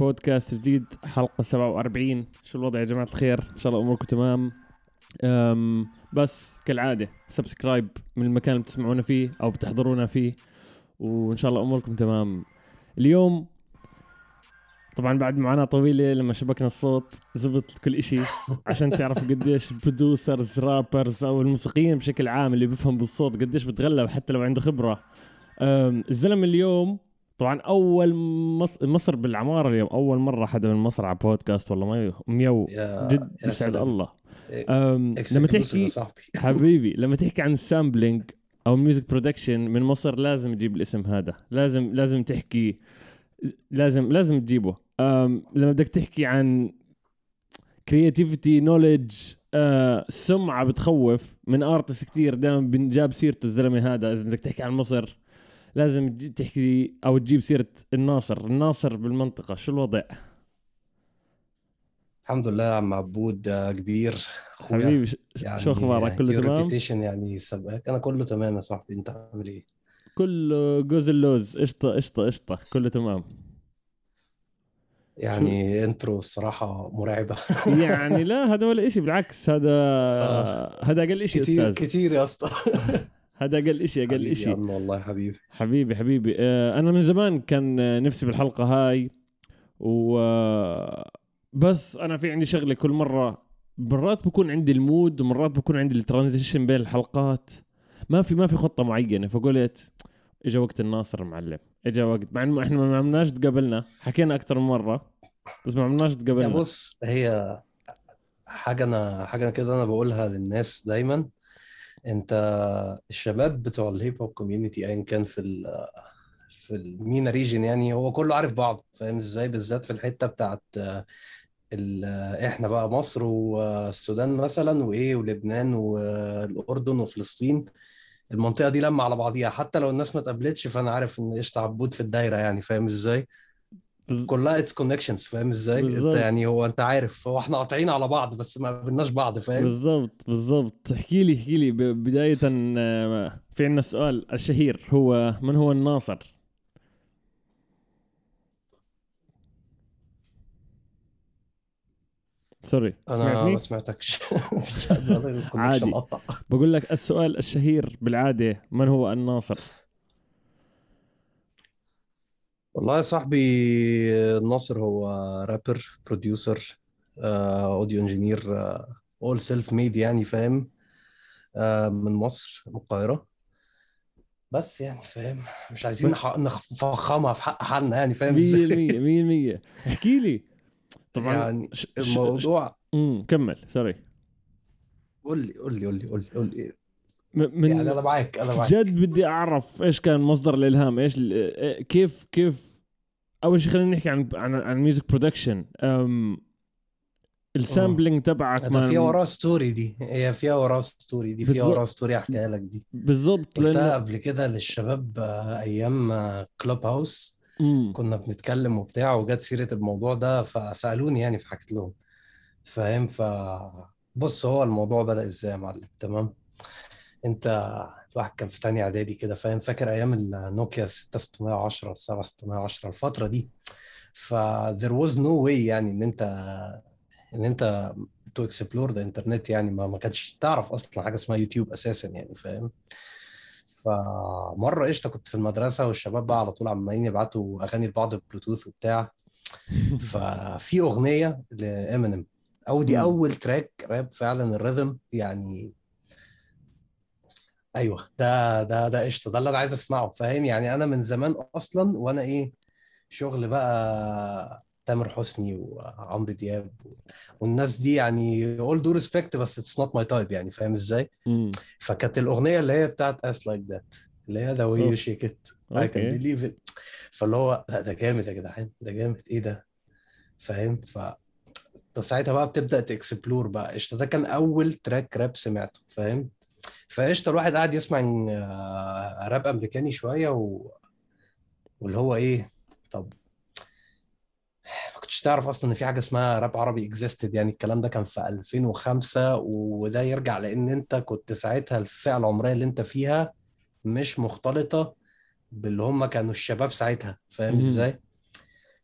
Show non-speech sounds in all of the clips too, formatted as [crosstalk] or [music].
بودكاست جديد حلقة 47 شو الوضع يا جماعة الخير؟ إن شاء الله أموركم تمام. أم بس كالعادة subscribe من المكان اللي بتسمعونا فيه أو بتحضرونا فيه وإن شاء الله أموركم تمام. اليوم طبعا بعد معاناة طويلة لما شبكنا الصوت زبط كل إشي عشان تعرفوا قديش ال producers rappers أو الموسيقيين بشكل عام اللي بيفهم بالصوت قديش بتغلب حتى لو عنده خبرة. أم، الزلمة اليوم طبعا أول مص... مصر بالعمارة اليوم أول مرة حدا من مصر على بودكاست والله ما ميو جد يسعد. الله إيه، أم... لما تحكي [laughs] [laughs] حبيبي لما تحكي عن ال sampling أو ال music production من مصر لازم تجيب الاسم هذا لازم لازم تحكي لازم لازم تجيبه. لما بدك تحكي عن creativity knowledge سمعة بتخوف من artist كتير دائما بنجاب سيرته الزلمة هذا إذا بدك تحكي عن مصر لازم تحكي أو تجيب سيرة الناصر. الناصر بالمنطقة شو الوضع؟ الحمد لله عم عبود آه، كبير. حبيبي ش- شو أخبارك؟ كله تمام؟ يعني سبقك أنا كله تمام يا صاحبي أنت عامل إيه؟ كله جوز اللوز قشطة قشطة قشطة. كله تمام. يعني intro الصراحة مرعبة. [laughs] يعني لا هذا ولا شيء بالعكس هذا آه. هذا أقل شيء كتير أستاذ. كتير يا أسطى. [laughs] هذا أقل شيء أقل يا شيء والله حبيبي. حبيبي حبيبي. آه، أنا من زمان كان نفسي بالحلقة هاي و بس أنا في عندي شغلة كل مرة. مرات بكون عندي ال mood ومرات بكون عندي ال transition بين الحلقات. ما في ما في خطة معينة فقلت اجى وقت الناصر معلم. اجى وقت. مع إنه إحنا ما عملناش تقابلنا. حكينا أكثر من مرة بس ما عملناش تقابلنا. بص هي حاجة أنا حاجة كده أنا بقولها للناس دايما. انت الشباب بتوع ال hip hop community ايا كان في ال في ال MENA region يعني هو كله عارف بعض فاهم إزاي؟ بالذات في الحتة بتاعت إحنا بقى مصر والسودان مثلا وايه ولبنان والأردن وفلسطين. المنطقة دي لما على بعضيها حتى لو الناس ما اتقابلتش فأنا عارف إن قشطة عبود في الدايرة يعني فاهم إزاي؟ كلها it's connections فاهم إزاي أنت بالظبط. يعني هو أنت عارف هو إحنا قاطعين على بعض بس ما قابلناش بعض فاهم بالضبط بالضبط احكي لي احكي لي ب- بداية آه، في عندنا السؤال الشهير هو من هو الناصر؟ sorry أنا؟ ما سمعتكش [laughs] عادي. بقول لك السؤال الشهير بالعادة من هو الناصر؟ والله يا صاحبي ناصر هو rapper producer audio engineer all self-made يعني فاهم؟ آه، من مصر من القاهرة. بس يعني فاهم؟ مش عايزين نح- نفخمها في حق حالنا يعني فاهم 100% إزاي؟ 100% [laughs] احكي لي. طبعا يعني ش- ش- الموضوع امم كمل sorry قول لي قول لي قول لي قول لي. قول لي م- من يعني أنا معاك أنا معاك جد بدي أعرف إيش كان مصدر الإلهام إيش إيه- كيف كيف أول شيء خلينا نحكي عن عن عن music production ال sampling تبعك ده فيها وراها story دي. هي فيها وراها story دي فيها بالظبط. وراها story أحكيها لك دي. بالضبط قلتها قبل كده للشباب آه، أيام Clubhouse مم. كنا بنتكلم وبتاع وجت سيرة الموضوع ده فسألوني يعني فحكيت لهم. فاهم؟ ف بص هو الموضوع بدأ إزاي يا معلم؟ تمام؟ انت الواحد كان في تانية اعدادي كده فاهم؟ فاكر أيام النوكيا 6610 7610 الفترة دي. ف there was no way يعني إن أنت إن أنت to explore the internet يعني ما ما كانتش تعرف أصلا حاجة اسمها يوتيوب أساسا يعني فاهم؟ فمره قشطة كنت في المدرسة والشباب بقى على طول عمالين يبعتوا أغاني لبعض بلوتوث وبتاع. ففي أغنية لامينيم أو دي. أول track راب فعلا ال rhythm يعني أيوه ده ده ده قشطة ده اللي أنا عايز أسمعه فاهم؟ يعني أنا من زمان أصلا وأنا إيه شغل بقى تامر حسني وعمرو دياب والناس دي يعني all due respect بس it's not my type يعني فاهم إزاي؟ مم. فكانت الأغنية اللي هي بتاعت it's like that اللي هي ذا واي. شيك ات اي كان بليف ات فاللي هو لأ ده جامد يا جدعان ده جامد إيه ده؟ فاهم؟ ف ساعتها بقى بتبدأ ت explore بقى قشطة ده كان أول track راب سمعته فاهم؟ فقشطة الواحد قاعد يسمع آه، راب أمريكاني شوية و... واللي هو إيه طب ما كنتش تعرف أصلا إن في حاجة اسمها راب عربي اكزيستد يعني الكلام ده كان في 2005 وده يرجع لأن أنت كنت ساعتها الفئة العمرية اللي أنت فيها مش مختلطة باللي هم كانوا الشباب ساعتها فاهم. إزاي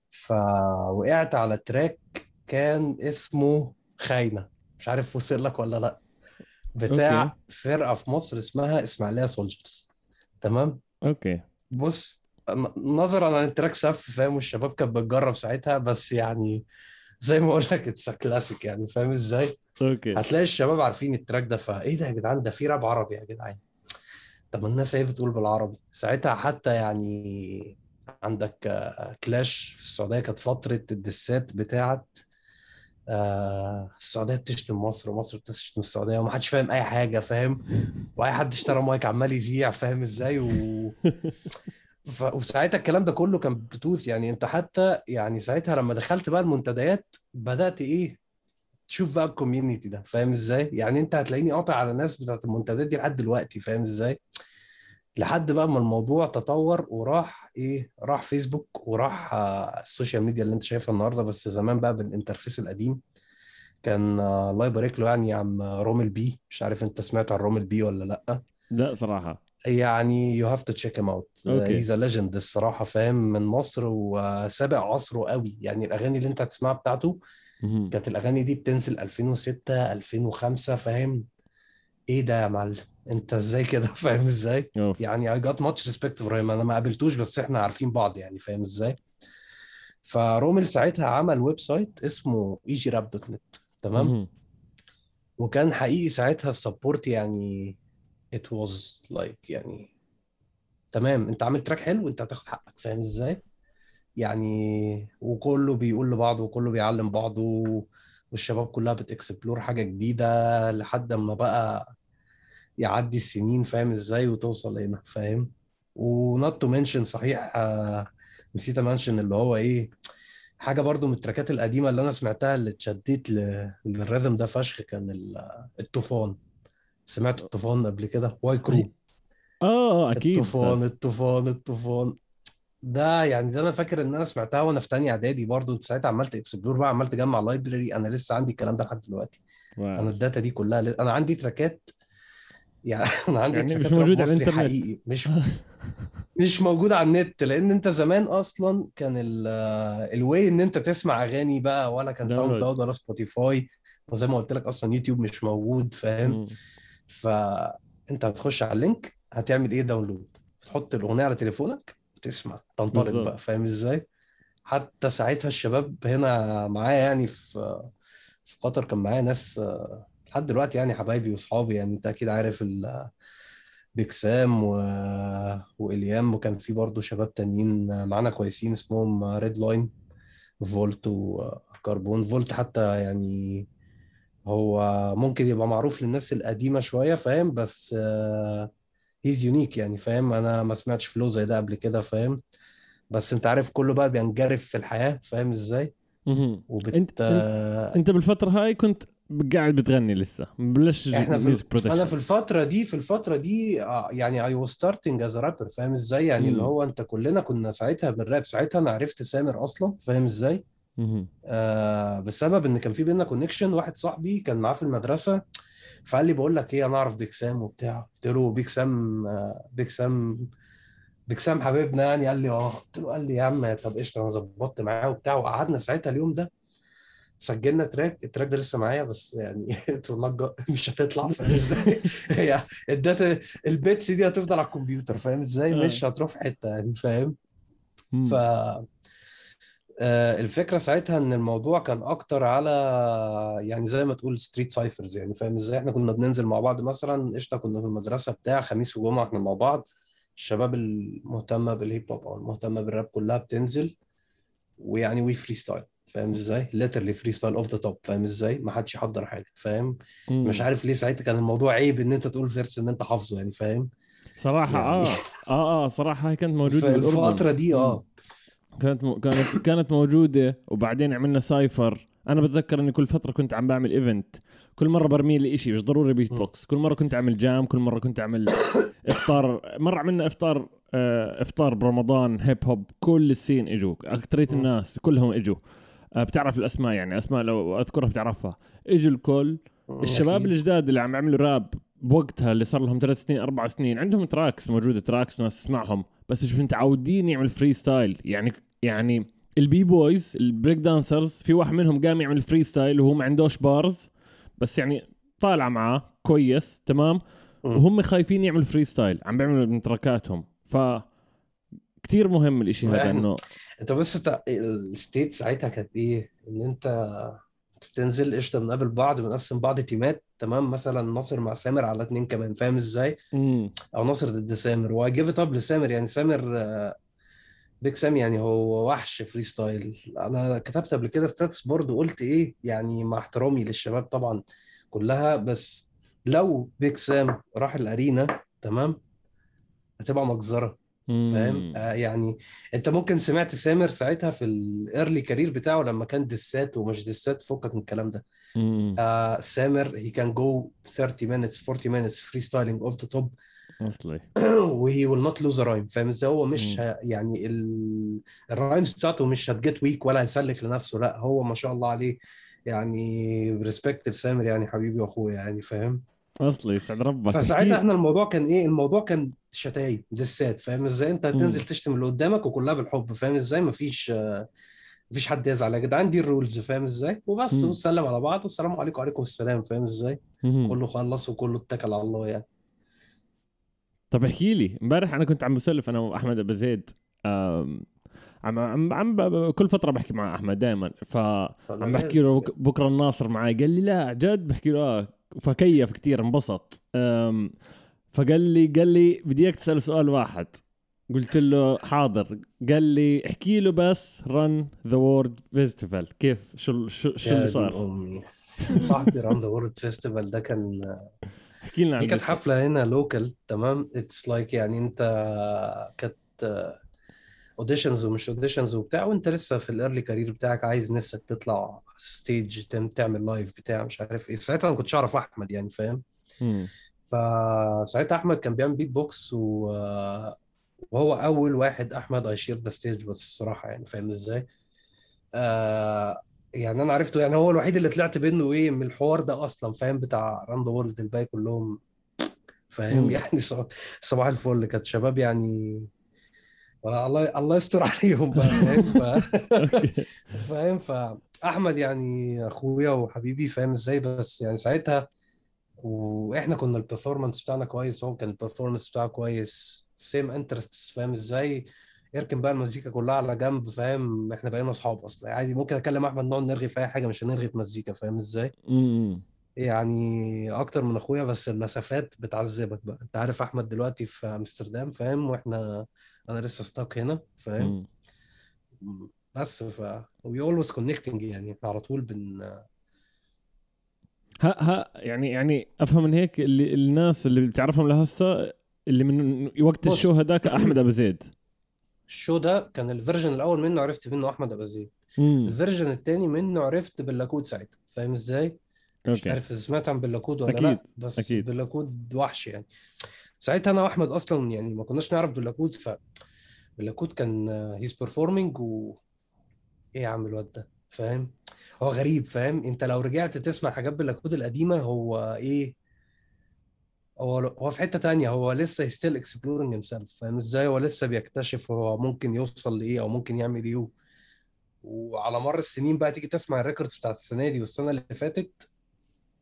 فوقعت على تراك كان اسمه خاينة مش عارف وصل لك ولا لأ بتاع okay. فرقة في مصر اسمها إسماعيلية Soldiers تمام؟ okay. بص نظرا عن ال track itself فاهم؟ والشباب كانت بتجرب ساعتها بس يعني زي ما أقول لك it's classic يعني فاهم إزاي؟ okay. هتلاقي الشباب عارفين ال track ده فإيه ده يا جدعان؟ ده في راب عربي يا جدعان. طب الناس إيه بتقول بالعربي. ساعتها حتى يعني عندك آه، كلاش في السعودية كانت فترة ال diss ات بتاعت آه، السعودية بتشتم مصر ومصر بتشتم السعودية ومحدش فاهم أي حاجة فاهم؟ وأي حد اشترى مايك عمال يذيع فاهم إزاي؟ و... [laughs] ف... وساعتها الكلام ده كله كان بلوتوث يعني أنت حتى يعني ساعتها لما دخلت بقى المنتديات بدأت إيه؟ تشوف بقى ال community ده فاهم إزاي؟ يعني أنت هتلاقيني قاطع على الناس بتاعت المنتديات دي لحد دلوقتي فاهم إزاي؟ لحد بقى ما الموضوع تطور وراح إيه راح فيسبوك وراح آه، ال social media اللي أنت شايفها النهارده بس زمان بقى بال interface القديم كان آه، الله يبارك له يعني يا عم رومل بي. مش عارف أنت سمعت عن رومل بي ولا لأ؟ لا صراحة. يعني you have to check him out. he's a legend الصراحة فاهم؟ من مصر وسابق عصره قوي. يعني الأغاني اللي أنت هتسمعها بتاعته. كانت الأغاني دي بتنزل 2006 2005 فاهم؟ إيه ده يا معلم؟ أنت إزاي كده؟ [laughs] فاهم إزاي؟ أوف. يعني I got much respect for أنا ما قابلتوش بس إحنا عارفين بعض يعني فاهم إزاي؟ فرومل ساعتها عمل website اسمه EgyRap dot net تمام. وكان حقيقي ساعتها ال support يعني it was like يعني تمام. أنت عامل track حلو أنت هتاخد حقك فاهم إزاي؟ يعني وكله بيقول لبعضه وكله بيعلم بعضه والشباب كلها بت explore حاجة جديدة لحد ما بقى يعدي السنين فاهم إزاي؟ وتوصل هنا فاهم؟ و not to mention صحيح آه، نسيت mention اللي هو إيه حاجة برضو من ال track ات القديمة اللي أنا سمعتها اللي اتشديت ل- لل rhythm ده فشخ كان ال- الطوفان. سمعت الطوفان قبل كده؟ Y-Crew. آه أكيد. الطوفان. الطوفان الطوفان. ده يعني ده أنا فاكر إن أنا سمعتها وأنا في تانية إعدادي برضو أنت ساعتها عملت explore بقى عملت تجمع library أنا لسه عندي الكلام ده لحد دلوقتي. أنا wow. ال data دي كلها ل... أنا عندي track ات يعني [laughs] عندي يعني مش راب موجودة على مصري الإنترنت. حقيقي مش [laughs] مش موجودة على النت لأن أنت زمان أصلا كان ال ال way إن أنت تسمع أغاني بقى ولا كان Sound. Cloud ولا Spotify وزي ما قلت لك أصلا يوتيوب مش موجود فاهم. فانت هتخش على ال link هتعمل إيه download تحط الأغنية على تليفونك وتسمع تنطلق. بقى فاهم إزاي حتى ساعتها الشباب هنا معايا يعني في في قطر كان معايا ناس لحد دلوقتي يعني حبايبي واصحابي يعني انت أكيد عارف ال Big Sam و... وإليام وكان في برضه شباب تانيين معانا كويسين اسمهم Red Line Volt و Carbon Volt حتى يعني هو ممكن يبقى معروف للناس القديمة شوية فاهم؟ بس he's unique يعني فاهم؟ أنا ما سمعتش flow زي ده قبل كده فاهم؟ بس أنت عارف كله بقى بينجرف في الحياة فاهم إزاي. وبت انت أنت بالفترة هاي كنت قاعد بتغني لسه. بلش إحنا في أنا في الفترة دي في الفترة دي آه، يعني was starting as a rapper فاهم إزاي؟ يعني. اللي هو أنت كلنا كنا ساعتها بنراب ساعتها أنا عرفت سامر أصلا فاهم إزاي؟ آه بسبب إن كان في بينا connection واحد صاحبي كان معاه في المدرسة فقال لي بقول لك إيه أنا أعرف Big Sam وبتاع. قلت له Big Sam آه Big Sam Big Sam حبيبنا يعني. قال لي آه. قلت له قال لي يا عم طب قشطة أنا ظبطت معاه وبتاع. وقعدنا ساعتها اليوم ده سجلنا track ال track ده لسه معايا بس يعني [laughs] مش هتطلع [laughs] فاهم إزاي؟ هي ال data ال beats دي هتفضل على الكمبيوتر فاهم إزاي؟ آه. مش هتروح في حتة يعني فاهم. ف آه، الفكرة ساعتها إن الموضوع كان أكتر على يعني زي ما تقول street cyphers يعني فاهم إزاي؟ إحنا كنا بننزل مع بعض مثلا قشطة كنا في المدرسة بتاع خميس وجمعة إحنا مع بعض الشباب المهتمة بالهيب هوب أو المهتمة بالراب كلها بتنزل ويعني we freestyle فاهم إزاي؟ literally freestyle off the top فاهم إزاي؟ ما حدش يحضر حاجة فاهم؟ مش عارف ليه ساعتها كان الموضوع عيب إن أنت تقول verse إن أنت حافظه يعني فاهم؟ صراحة يعني- آه آه آه صراحة هي كانت موجودة في. الفترة دي آه. كانت م... كانت كانت موجودة وبعدين عملنا cypher أنا بتذكر إني كل فترة كنت عم بعمل event كل مرة برمي لي شيء مش ضروري beat. box كل مرة كنت أعمل jam كل مرة كنت أعمل [coughs] إفطار مرة عملنا إفطار آه، إفطار برمضان هيب هوب كل ال scene إجوا اكثريه مم. الناس كلهم إجوا بتعرف الأسماء يعني أسماء لو أذكرها بتعرفها اجوا الكل الشباب. الجداد اللي عم يعملوا راب بوقتها اللي صار لهم ثلاث سنين أربع سنين عندهم tracks موجودة tracks ناس تسمعهم بس مش متعودين يعمل freestyle يعني يعني ال b-boys ال break dancers في واحد منهم قام يعمل freestyle وهو ما عندوش bars بس يعني طالع معاه كويس تمام. وهم خايفين يعملوا freestyle عم بيعملوا من تراكاتهم ف كثير مهم الإشي هذا. إنه انت بس انت ال state ساعتها كانت إيه؟ ان انت بتنزل قشطة بنقابل بعض بنقسم بعض تيمات تمام؟ مثلا ناصر مع سامر على اتنين كمان فاهم إزاي. أو ناصر ضد سامر و I give it up ل سامر. يعني سامر آه، Big Sam يعني هو وحش freestyle أنا كتبت قبل كده status برضو قلت إيه؟ يعني مع احترامي للشباب طبعا كلها بس لو Big Sam راح ال arena تمام؟ هتبقى مجزرة. فاهم. آه يعني انت ممكن سمعت سامر ساعتها في ال early career بتاعه لما كان ديسات ومش ديسات فكك من الكلام ده. مم. آه سامر he can go 30 minutes 40 minutes freestyling off the top. أصلي. [clears throat] و he not lose a rhyme فاهم إزاي؟ هو مش. ه... يعني ال... ال rhymes بتاعته مش هتجت weak ولا هيسلك لنفسه لا هو ما شاء الله عليه. يعني respect ل سامر يعني حبيبي وأخويا يعني فاهم؟ أصلي يسعد ربك. فساعتها إحنا الموضوع كان إيه؟ الموضوع كان شتايم دسات فاهم؟ إزاي أنت هتنزل. تشتم اللي قدامك وكلها بالحب فاهم؟ إزاي مفيش مفيش حد يزعل؟ يا جدعان دي ال rules فاهم؟ إزاي؟ وبس مم. ونسلم على بعض والسلام عليكم وعليكم السلام فاهم؟ إزاي. كله خلص وكله اتكل على الله يعني. طب احكي لي امبارح أنا كنت عم بسولف أنا وأحمد أبو زيد عم عم عم كل فترة بحكي مع أحمد دائما فعم بحكي له بك- بكرة الناصر معي قال لي لا جد بحكي له آه فكيف كثير انبسط. فقال لي قال لي بدي اياك تسال سؤال واحد. قلت له حاضر. قال لي احكي له بس Round the World Festival كيف؟ شو شو شو اللي صار؟ امي صاحبي Round the World Festival ده كان احكي لنا عن دي كانت. حفلة هنا local تمام؟ it's like يعني انت كانت auditions ومش auditions وبتاع وانت لسه في ال early career بتاعك عايز نفسك تطلع stage تعمل live بتاع مش عارف إيه. ساعتها أنا كنتش أعرف أحمد يعني فاهم. فساعتها أحمد كان بيعمل بيت بوكس و... وهو أول واحد أحمد he share the stage بس الصراحة يعني فاهم إزاي؟ آه يعني أنا عرفته يعني هو الوحيد اللي طلعت منه إيه من الحوار ده أصلا فاهم؟ بتاع Round World الباقي كلهم فاهم. يعني صباح الفل كانت شباب يعني الله الله يستر [laughs] عليهم بقى فاهم؟ [laughs] فاهم؟ فاحمد يعني أخويا وحبيبي فاهم إزاي؟ بس يعني ساعتها وإحنا كنا ال performance بتاعنا كويس هو كان ال performance بتاعه كويس same interest فاهم إزاي؟ اركن بقى المزيكا كلها على جنب فاهم؟ إحنا بقينا أصحاب أصلا. عادي ممكن اكلم أحمد نقعد نرغي في أي حاجة مش هنرغي في مزيكا فاهم إزاي. يعني أكتر من أخويا بس المسافات بتعذبك بقى. أنت عارف أحمد دلوقتي في أمستردام فاهم؟ وإحنا أنا لسه stuck هنا فاهم. بس ف we always connecting يعني على طول بن ها ها يعني يعني أفهم من هيك اللي الناس اللي بتعرفهم لهسه اللي من وقت بص. الشو هذاك أحمد أبو زيد. الشو ده كان ال version الأول منه عرفت منه أحمد أبو زيد. ال version التاني منه عرفت باللاكود ساعتها فاهم إزاي؟ مش عارف سمعت عن باللاكود ولا أكيد، لا بس أكيد. باللاكود وحش يعني. ساعتها أنا وأحمد أصلا يعني ما كناش نعرف باللاكود ف باللاكود كان he's performing و إيه يا عم الواد ده؟ فاهم؟ هو غريب فاهم؟ أنت لو رجعت تسمع حاجات باللاكود القديمة هو إيه؟ هو هو في حتة تانية هو لسه still exploring himself فاهم إزاي؟ هو لسه بيكتشف هو ممكن يوصل لإيه أو ممكن يعمل إيه. وعلى مر السنين بقى تيجي تسمع ال records بتاعت السنة دي والسنة اللي فاتت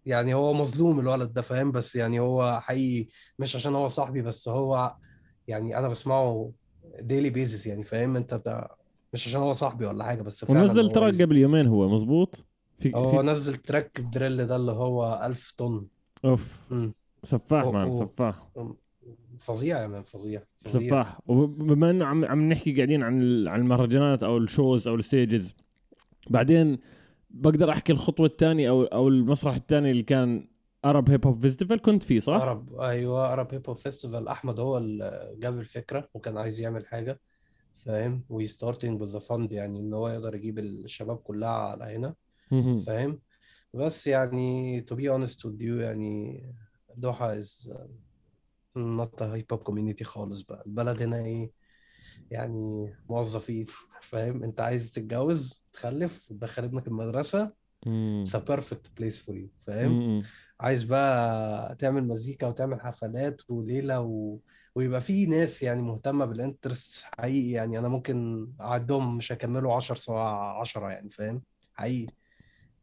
يعني هو مظلوم الولد ده فاهم؟ بس يعني هو حقيقي مش عشان هو صاحبي بس هو يعني أنا بسمعه daily basis يعني فاهم؟ أنت بتاع مش عشان هو صاحبي ولا حاجة بس فعلا ونزل track قبل يومين هو مزبوط في هو في نزل track ال drill ده اللي هو 1000 طن. أوف. مم. سفاح man سفاح. فظيع يا man فظيع سفاح. وبما إنه عم عم نحكي قاعدين عن عن المهرجانات أو ال shows أو ال stages بعدين بقدر أحكي الخطوة الثانية أو أو المسرح الثاني اللي كان Arab hip hop festival كنت فيه صح؟ عرب أيوه Arab hip hop festival أحمد هو اللي جاب الفكرة وكان عايز يعمل حاجة فاهم؟ we starting with fund يعني إن هو يقدر يجيب الشباب كلها على هنا. فاهم؟ بس يعني to be honest with you يعني is not a hip hop community خالص بقى. البلد هنا إيه؟ يعني موظفين فاهم؟ انت عايز تتجوز تخلف وتدخل ابنك it's a perfect place for you فاهم. عايز بقى تعمل مزيكا وتعمل حفلات وليلة و... ويبقى في ناس يعني مهتمة بالانترست حقيقي يعني أنا ممكن اعدهم مش هيكملوا 10 سواء 10 يعني فاهم؟ حقيقي.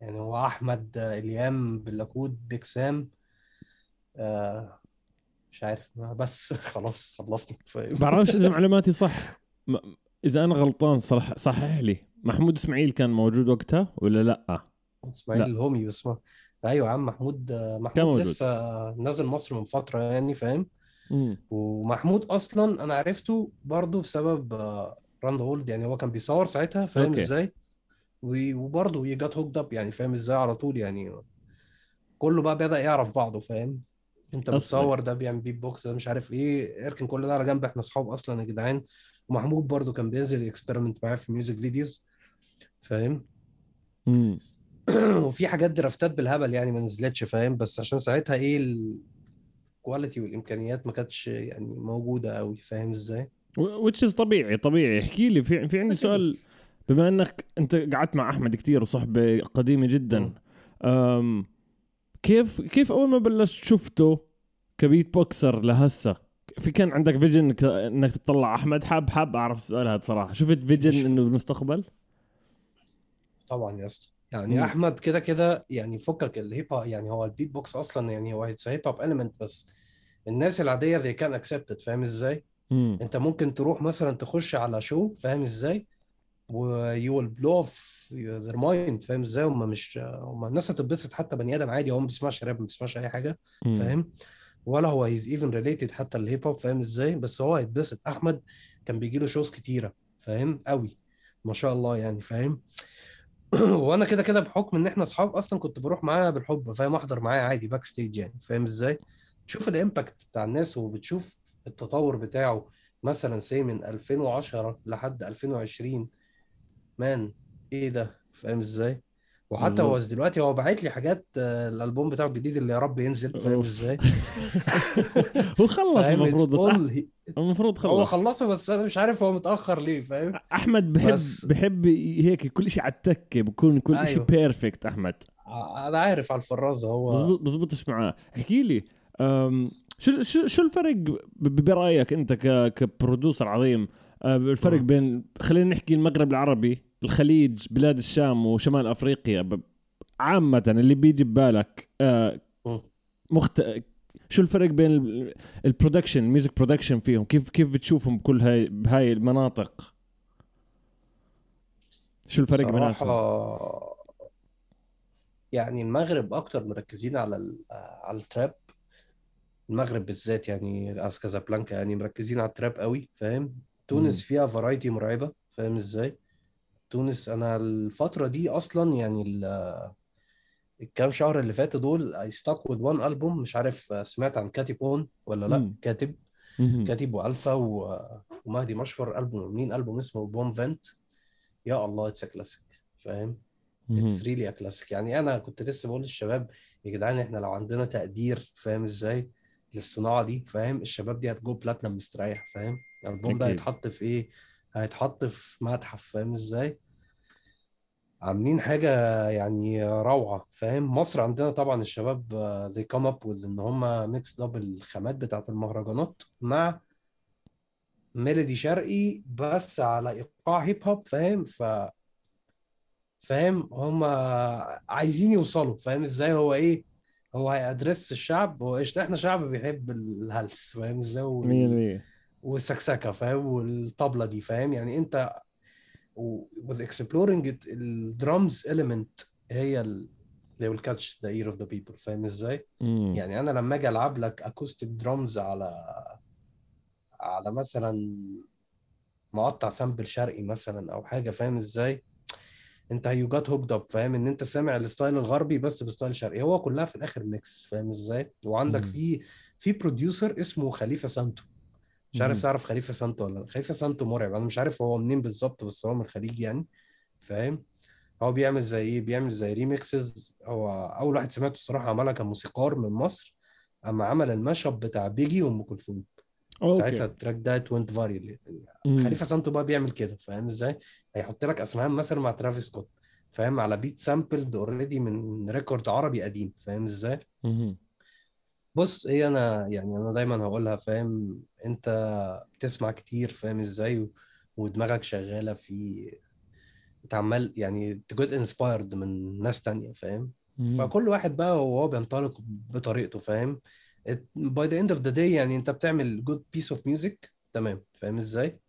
يعني هو أحمد إليام بلاكود بيك سام آه مش عارف بس [laughs] خلاص خلصنا فاهم بعرفش إذا [laughs] معلوماتي صح. م- إذا أنا غلطان صح صحح لي. محمود إسماعيل كان موجود وقتها ولا لأ؟ إسماعيل لأ. الهومي بس ما. أيوه يا عم محمود محمود كان موجود. لسه نازل مصر من فترة يعني فاهم. ومحمود أصلا أنا عرفته برضه بسبب راند هولد يعني هو كان بيصور ساعتها فاهم. إزاي؟ وبرضه you got hooked up يعني فاهم إزاي؟ على طول يعني. كله بقى بدأ يعرف بعضه فاهم؟ انت. بتصور ده بيعمل بيت بوكس ده مش عارف إيه. اركن كل ده على جنب. إحنا اصحاب أصلا يا جدعان. ومحمود برضه كان بينزل experiment معاه في music videos فاهم؟ مم. [clears throat] وفي حاجات draftات بالهبل يعني ما نزلتش فاهم؟ بس عشان ساعتها إيه ال quality والإمكانيات ما كانتش يعني موجودة قوي فاهم إزاي؟ which is طبيعي طبيعي. احكي لي في في عندي. سؤال. بما انك انت قعدت مع أحمد كثير وصحبه قديمه جدا أم كيف كيف أول ما بلشت شفته ك beatboxer لهسه؟ في كان عندك vision إنك إنك تطلع أحمد؟ حاب حاب أعرف السؤال هذا صراحة. شفت vision مش- إنه بالمستقبل؟ طبعا يا أسطى. يعني مم. أحمد كده كده يعني فكك ال hip hop يعني هو البيت بوكس أصلا يعني هو it's hip hop element بس الناس العادية they can accept it فاهم إزاي؟ امم أنت ممكن تروح مثلا تخش على show فاهم إزاي؟ و you will blow off their mind فاهم إزاي؟ هم مش هم الناس هتتبسط حتى بني آدم عادي هو ما بيسمعش راب ما بيسمعش أي حاجة فاهم؟ ولا هو he's even related حتى ال hip hop فاهم إزاي؟ بس هو هيتبسط. أحمد كان بيجي له shows كتيرة فاهم؟ قوي ما شاء الله يعني فاهم؟ [clears throat] وأنا كده كده بحكم إن إحنا أصحاب أصلا كنت بروح معاه بالحب فاهم؟ أحضر معاه عادي backstage يعني فاهم إزاي؟ تشوف ال impact بتاع الناس وبتشوف التطور بتاعه مثلا say من 2010 لحد 2020 man. إيه ده؟ فاهم إزاي؟ وحتى هو. دلوقتي هو باعت لي حاجات آه، الألبوم بتاعه الجديد اللي يا رب ينزل فاهم. إزاي؟ [laughs] هو خلص المفروض المفروض هو خلص خلصه بس أنا مش عارف هو متأخر ليه فاهم؟ أحمد بحب بس- بحب هيك كل شيء على التكه بكون كل شيء أيوه. perfect أحمد. ع- أنا عارف على الفرازة هو. بزبطش معاه. احكي لي أم، شو شو شو الفرق برأيك أنت ك ك producer عظيم؟ أه، الفرق. بين خلينا نحكي المغرب العربي الخليج بلاد الشام وشمال أفريقيا عامة اللي بيجي ببالك مم. مخت... شو الفرق بين ال- ال production music production فيهم؟ كيف كيف بتشوفهم بكل هاي بهاي المناطق؟ شو الفرق بيناتهم؟ صراحة يعني المغرب أكتر مركزين على ال- على ال trap المغرب بالذات يعني as كازابلانكا يعني مركزين على ال trap قوي فاهم؟ تونس. فيها variety مرعبة فاهم إزاي؟ تونس. أنا الفترة دي أصلا يعني ال- الكام شهر اللي فاتوا دول I stuck with one album. مش عارف سمعت عن كاتب أون ولا لأ؟ مم. كاتب. مهم. كاتب وألفا و- ومهدي مشهور. ألبوم مين ألبوم؟ اسمه بوم فنت يا الله اتس كلاسيك فاهم. اتس ريلي كلاسيك يعني أنا كنت لسه بقول للشباب يا جدعان إحنا لو عندنا تقدير فاهم إزاي؟ للصناعة دي فاهم؟ الشباب دي هتجو بلاتنم مستريح فاهم؟ الألبوم ده. هيتحط في إيه؟ هيتحط في متحف فاهم إزاي؟ عاملين حاجة يعني روعة فاهم؟ مصر عندنا طبعا الشباب آه، they come up with إن هم ميكس اب الخامات بتاعت المهرجانات مع ميلودي شرقي بس على إيقاع هيب هوب فاهم؟ ف فاهم؟ هم عايزين يوصلوا فاهم إزاي؟ هو إيه؟ هو هيأدرس الشعب هو قشطة إحنا شعب بيحب الهلس فاهم إزاي؟ وال- 100% والسكسكة فاهم؟ والطبلة دي فاهم؟ يعني أنت with exploring it الدرامز element هي ال they will catch the ear of the people فاهم إزاي؟ مم. يعني أنا لما أجي ألعب لك acoustic drums على على مثلا مقطع sample شرقي مثلا أو حاجة فاهم إزاي؟ أنت you got hooked up فاهم؟ إن أنت سامع ال style الغربي بس ب style شرقي. هو كلها في الآخر mix فاهم إزاي؟ وعندك مم. في في producer اسمه خليفة سانتو. مش عارف. تعرف خليفة سانتو ولا لأ. خليفة سانتو مرعب. أنا مش عارف هو منين بالظبط بس هو من الخليج يعني فاهم؟ هو بيعمل زي إيه؟ بيعمل زي remixes هو أول واحد سمعته الصراحة عملها كان موسيقار من مصر أما عمل ال mashup بتاع Biggie وأم كلثوم. ساعتها ال track ده went viral مم. خليفة سانتو بقى بيعمل كده فاهم إزاي؟ هيحط لك اسمهان مثلا مع Travis Scott فاهم؟ على beat sampled already من record عربي قديم فاهم إزاي. بص هي أنا يعني أنا دايما هقولها فاهم؟ أنت بتسمع كتير فاهم إزاي؟ و- ودماغك شغالة في أنت عمال يعني ت get inspired من ناس تانية فاهم. فكل واحد بقى وهو بينطلق بطريقته فاهم؟ by the end of the day يعني أنت بتعمل good piece of music تمام؟ فاهم إزاي؟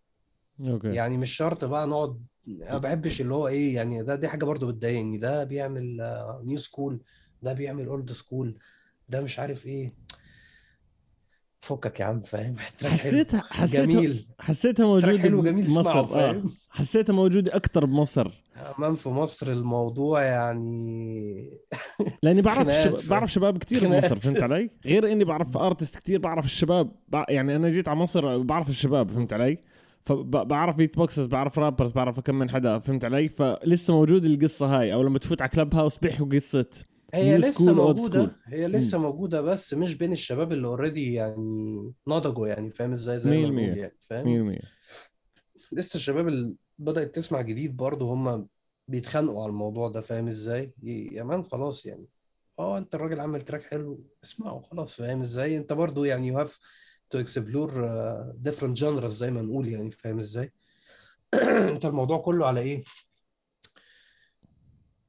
okay. يعني مش شرط بقى نقعد أنا ما بحبش اللي هو إيه يعني ده دي حاجة برضو بتضايقني ده بيعمل new school ده بيعمل old school ده مش عارف إيه فكك يا عم فاهم [laughs] حسيتها حسيتها جميل حسيتها track موجودة حلو جميل آه فاهم حسيتها موجودة أكثر بمصر كمان في مصر الموضوع يعني [laughs] لأني بعرف خناقات شب... فاهم؟ بعرف شباب كثير بمصر. فهمت علي؟ غير إني بعرف artist كثير بعرف الشباب. يعني أنا جيت على مصر بعرف الشباب فهمت علي؟ فبعرف beatboxers بعرف rappers بعرف كم من حدا فهمت علي؟ فلسه موجود القصة هاي أو لما تفوت على Clubhouse بيحكوا قصة هي New لسه school. هي لسه موجودة بس مش بين الشباب اللي already يعني نضجوا يعني فاهم إزاي؟ زي ما. بنقول يعني فاهم؟ 100% لسه الشباب اللي بدأت تسمع جديد برضه هم بيتخانقوا على الموضوع ده فاهم إزاي؟ يا مان خلاص يعني. آه أنت الراجل عامل تراك حلو اسمعه خلاص فاهم إزاي؟ أنت برضه يعني have to explore uh, different genres زي ما نقول يعني فاهم إزاي؟ [clears throat] أنت الموضوع كله على إيه؟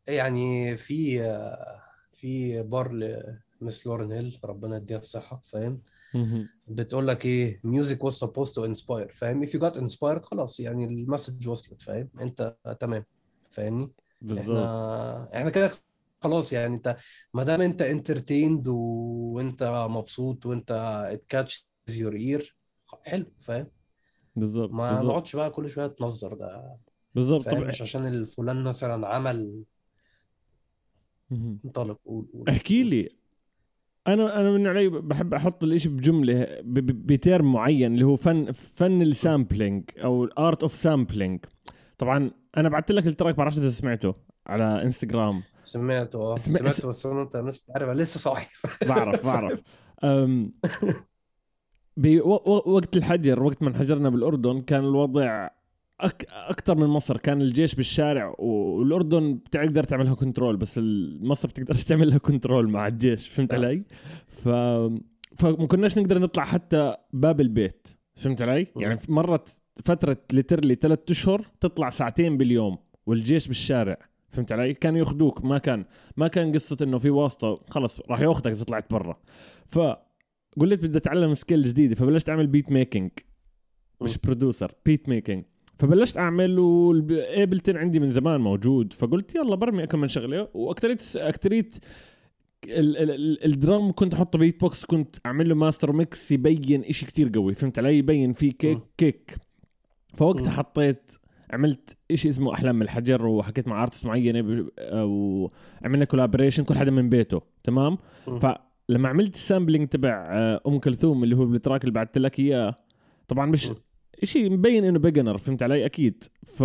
يعني في آه، في بار لمس لورين هيل ربنا يديها الصحة فاهم. بتقول لك إيه music was supposed to inspire فاهم؟ if you got inspired خلاص يعني المسج وصلت فاهم؟ أنت تمام فاهمني؟ بالضبط إحنا إحنا كده خلاص يعني أنت ما دام أنت entertained وأنت مبسوط وأنت catches your ear حلو فاهم؟ بالضبط ما نقعدش بقى كل شوية تنظر ده بالضبط فاهم؟ طب مش عشان الفلان مثلا عمل. انطلق قول قول احكي. لي. أنا أنا من علي بحب أحط الإشي بجملة ب- ب- ب term معين اللي هو فن فن ال sampling أو ال art of sampling. طبعا أنا بعثت لك ال track بعرفش إذا سمعته على إنستغرام. سمعته آه. سمع- سمعته بس أنا انت لسه عارف لسه صاحي [laughs] بعرف بعرف. أم [laughs] بوقت الحجر وقت ما انحجرنا بالأردن كان الوضع أك أكثر من مصر. كان الجيش بالشارع والأردن بتقدر تعملها control بس مصر بتقدرش تعملها control مع الجيش. فهمت علي؟ ف فما كناش نقدر نطلع حتى باب البيت. فهمت علي. يعني مرت فترة literally ثلاث أشهر تطلع ساعتين باليوم والجيش بالشارع. فهمت علي؟ كانوا ياخذوك ما كان ما كان قصة إنه في واسطة. خلص راح ياخذك إذا طلعت برا. فقلت بدي أتعلم skill جديدة. فبلشت أعمل beat making مش producer beat making فبلشت اعمل و Ableton عندي من زمان موجود. فقلت يلا برمي كم من شغله واكتريت أكتريت ال- ال- ال- ال drum كنت أحطه بيت بوكس كنت اعمل له master mix يبين إشي كتير قوي. فهمت علي؟ يبين فيه kick. kick فوقتها. حطيت عملت إشي اسمه أحلام الحجر وحكيت مع artist معينة ب- وعملنا collaboration كل حدا من بيته. تمام. فلما عملت ال sampling تبع آه، أم كلثوم اللي هو ال track اللي بعثت لك إياه طبعا مش إشي مبين إنه beginner فهمت علي؟ أكيد. ف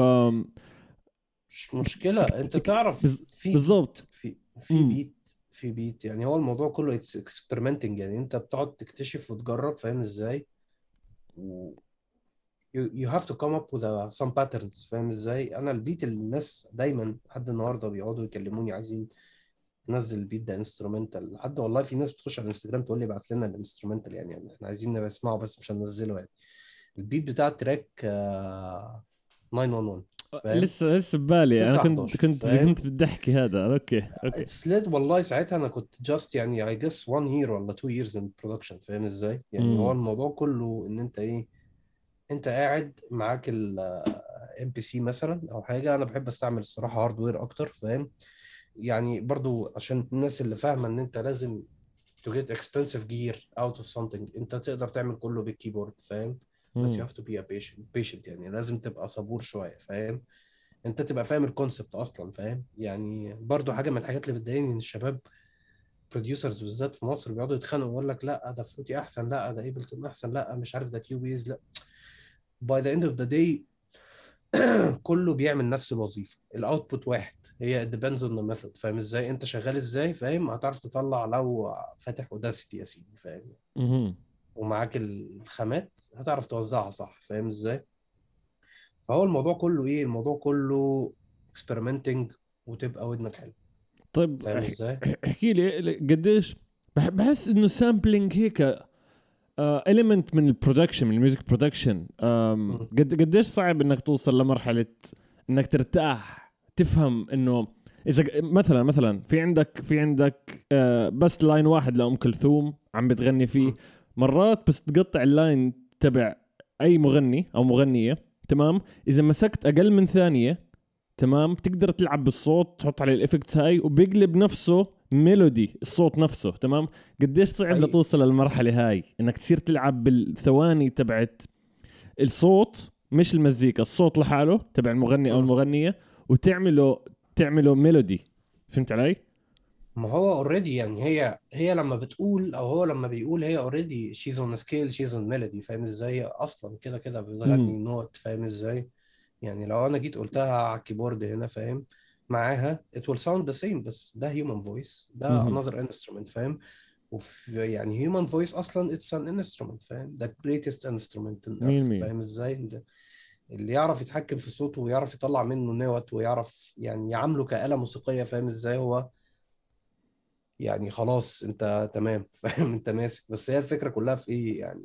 مش مشكلة. أنت تعرف في بالضبط. في في. beat في beat يعني هو الموضوع كله experimenting يعني أنت بتقعد تكتشف وتجرب فاهم إزاي؟ و you, you have to come up with a, some patterns فاهم إزاي؟ أنا ال beat اللي الناس دايما لحد النهارده بيقعدوا يكلموني عايزين ننزل ال beat ده instrumental لحد والله في ناس بتخش على الانستجرام تقول لي ابعت لنا ال instrumental يعني, يعني إحنا عايزين نسمعه بس مش هننزله يعني. ال beat بتاع ال track آه، 911 فاهم؟ لسه لسه ببالي أنا 9 كنت 11 كنت؟ كنت احكي هذا أوكي أوكي والله ساعتها أنا كنت just يعني I guess 1 year ولا 2 years in production فاهم إزاي؟ يعني مم. هو الموضوع كله إن أنت إيه أنت قاعد معاك ال MPC مثلا أو حاجة أنا بحب أستعمل الصراحة hardware أكتر فاهم؟ يعني برضو عشان الناس اللي فاهمة إن أنت لازم to get expensive gear out of something أنت تقدر تعمل كله بالكيبورد فاهم؟ بس to be a patient patient يعني لازم تبقى صبور شوية فاهم؟ انت تبقى فاهم ال concept أصلا فاهم؟ يعني برضو حاجة من الحاجات اللي بتضايقني إن الشباب producers بالذات في مصر بيقعدوا يتخانقوا ويقول لك لا ده Fruity أحسن لا ده Ableton أحسن لا مش عارف ده Cubase لا. by the end of the day كله بيعمل نفس الوظيفة ال output واحد هي depends on the method فاهم إزاي؟ أنت شغال إزاي؟ فاهم؟ هتعرف تطلع لو فاتح Audacity يا سيدي فاهم. ومعاك الخامات هتعرف توزعها صح فاهم إزاي؟ فهو الموضوع كله إيه؟ الموضوع كله experimenting وتبقى ودنك حلو. طيب فاهم إزاي؟ [clears throat] احكي لي قديش بح- بحس إنه sampling هيك element من ال production من ال music production قد قديش صعب إنك توصل لمرحلة إنك ترتاح تفهم إنه إذا مثلا مثلا في عندك في عندك آه، بس line واحد لأم كلثوم عم بتغني فيه. مرات بس تقطع ال line تبع أي مغني أو مغنية تمام؟ إذا مسكت أقل من ثانية تمام؟ بتقدر تلعب بالصوت تحط عليه ال effects هاي وبيقلب نفسه melody الصوت نفسه تمام؟ قديش صعب حقيقي. لتوصل للمرحلة هاي إنك تصير تلعب بالثواني تبعت الصوت مش المزيكا الصوت لحاله تبع المغني أو مم. المغنية وتعمله تعمله melody. فهمت علي؟ ما هو already يعني هي هي لما بتقول أو هو لما بيقول هي already she's on scale she's on melody فاهم إزاي؟ أصلا كده كده بتغني مم. note فاهم إزاي؟ يعني لو أنا جيت قلتها على الكيبورد هنا فاهم؟ معاها it will sound the same بس ده human voice ده مهم. another instrument فاهم؟ وفي يعني human voice أصلا it's an instrument فاهم؟ the greatest instrument in earth. فاهم إزاي؟ ده- اللي يعرف يتحكم في صوته ويعرف يطلع منه نوت ويعرف يعني يعامله كآلة موسيقية فاهم إزاي؟ هو يعني خلاص انت تمام [laughs] فاهم؟ انت ماسك. بس هي الفكرة كلها في إيه؟ يعني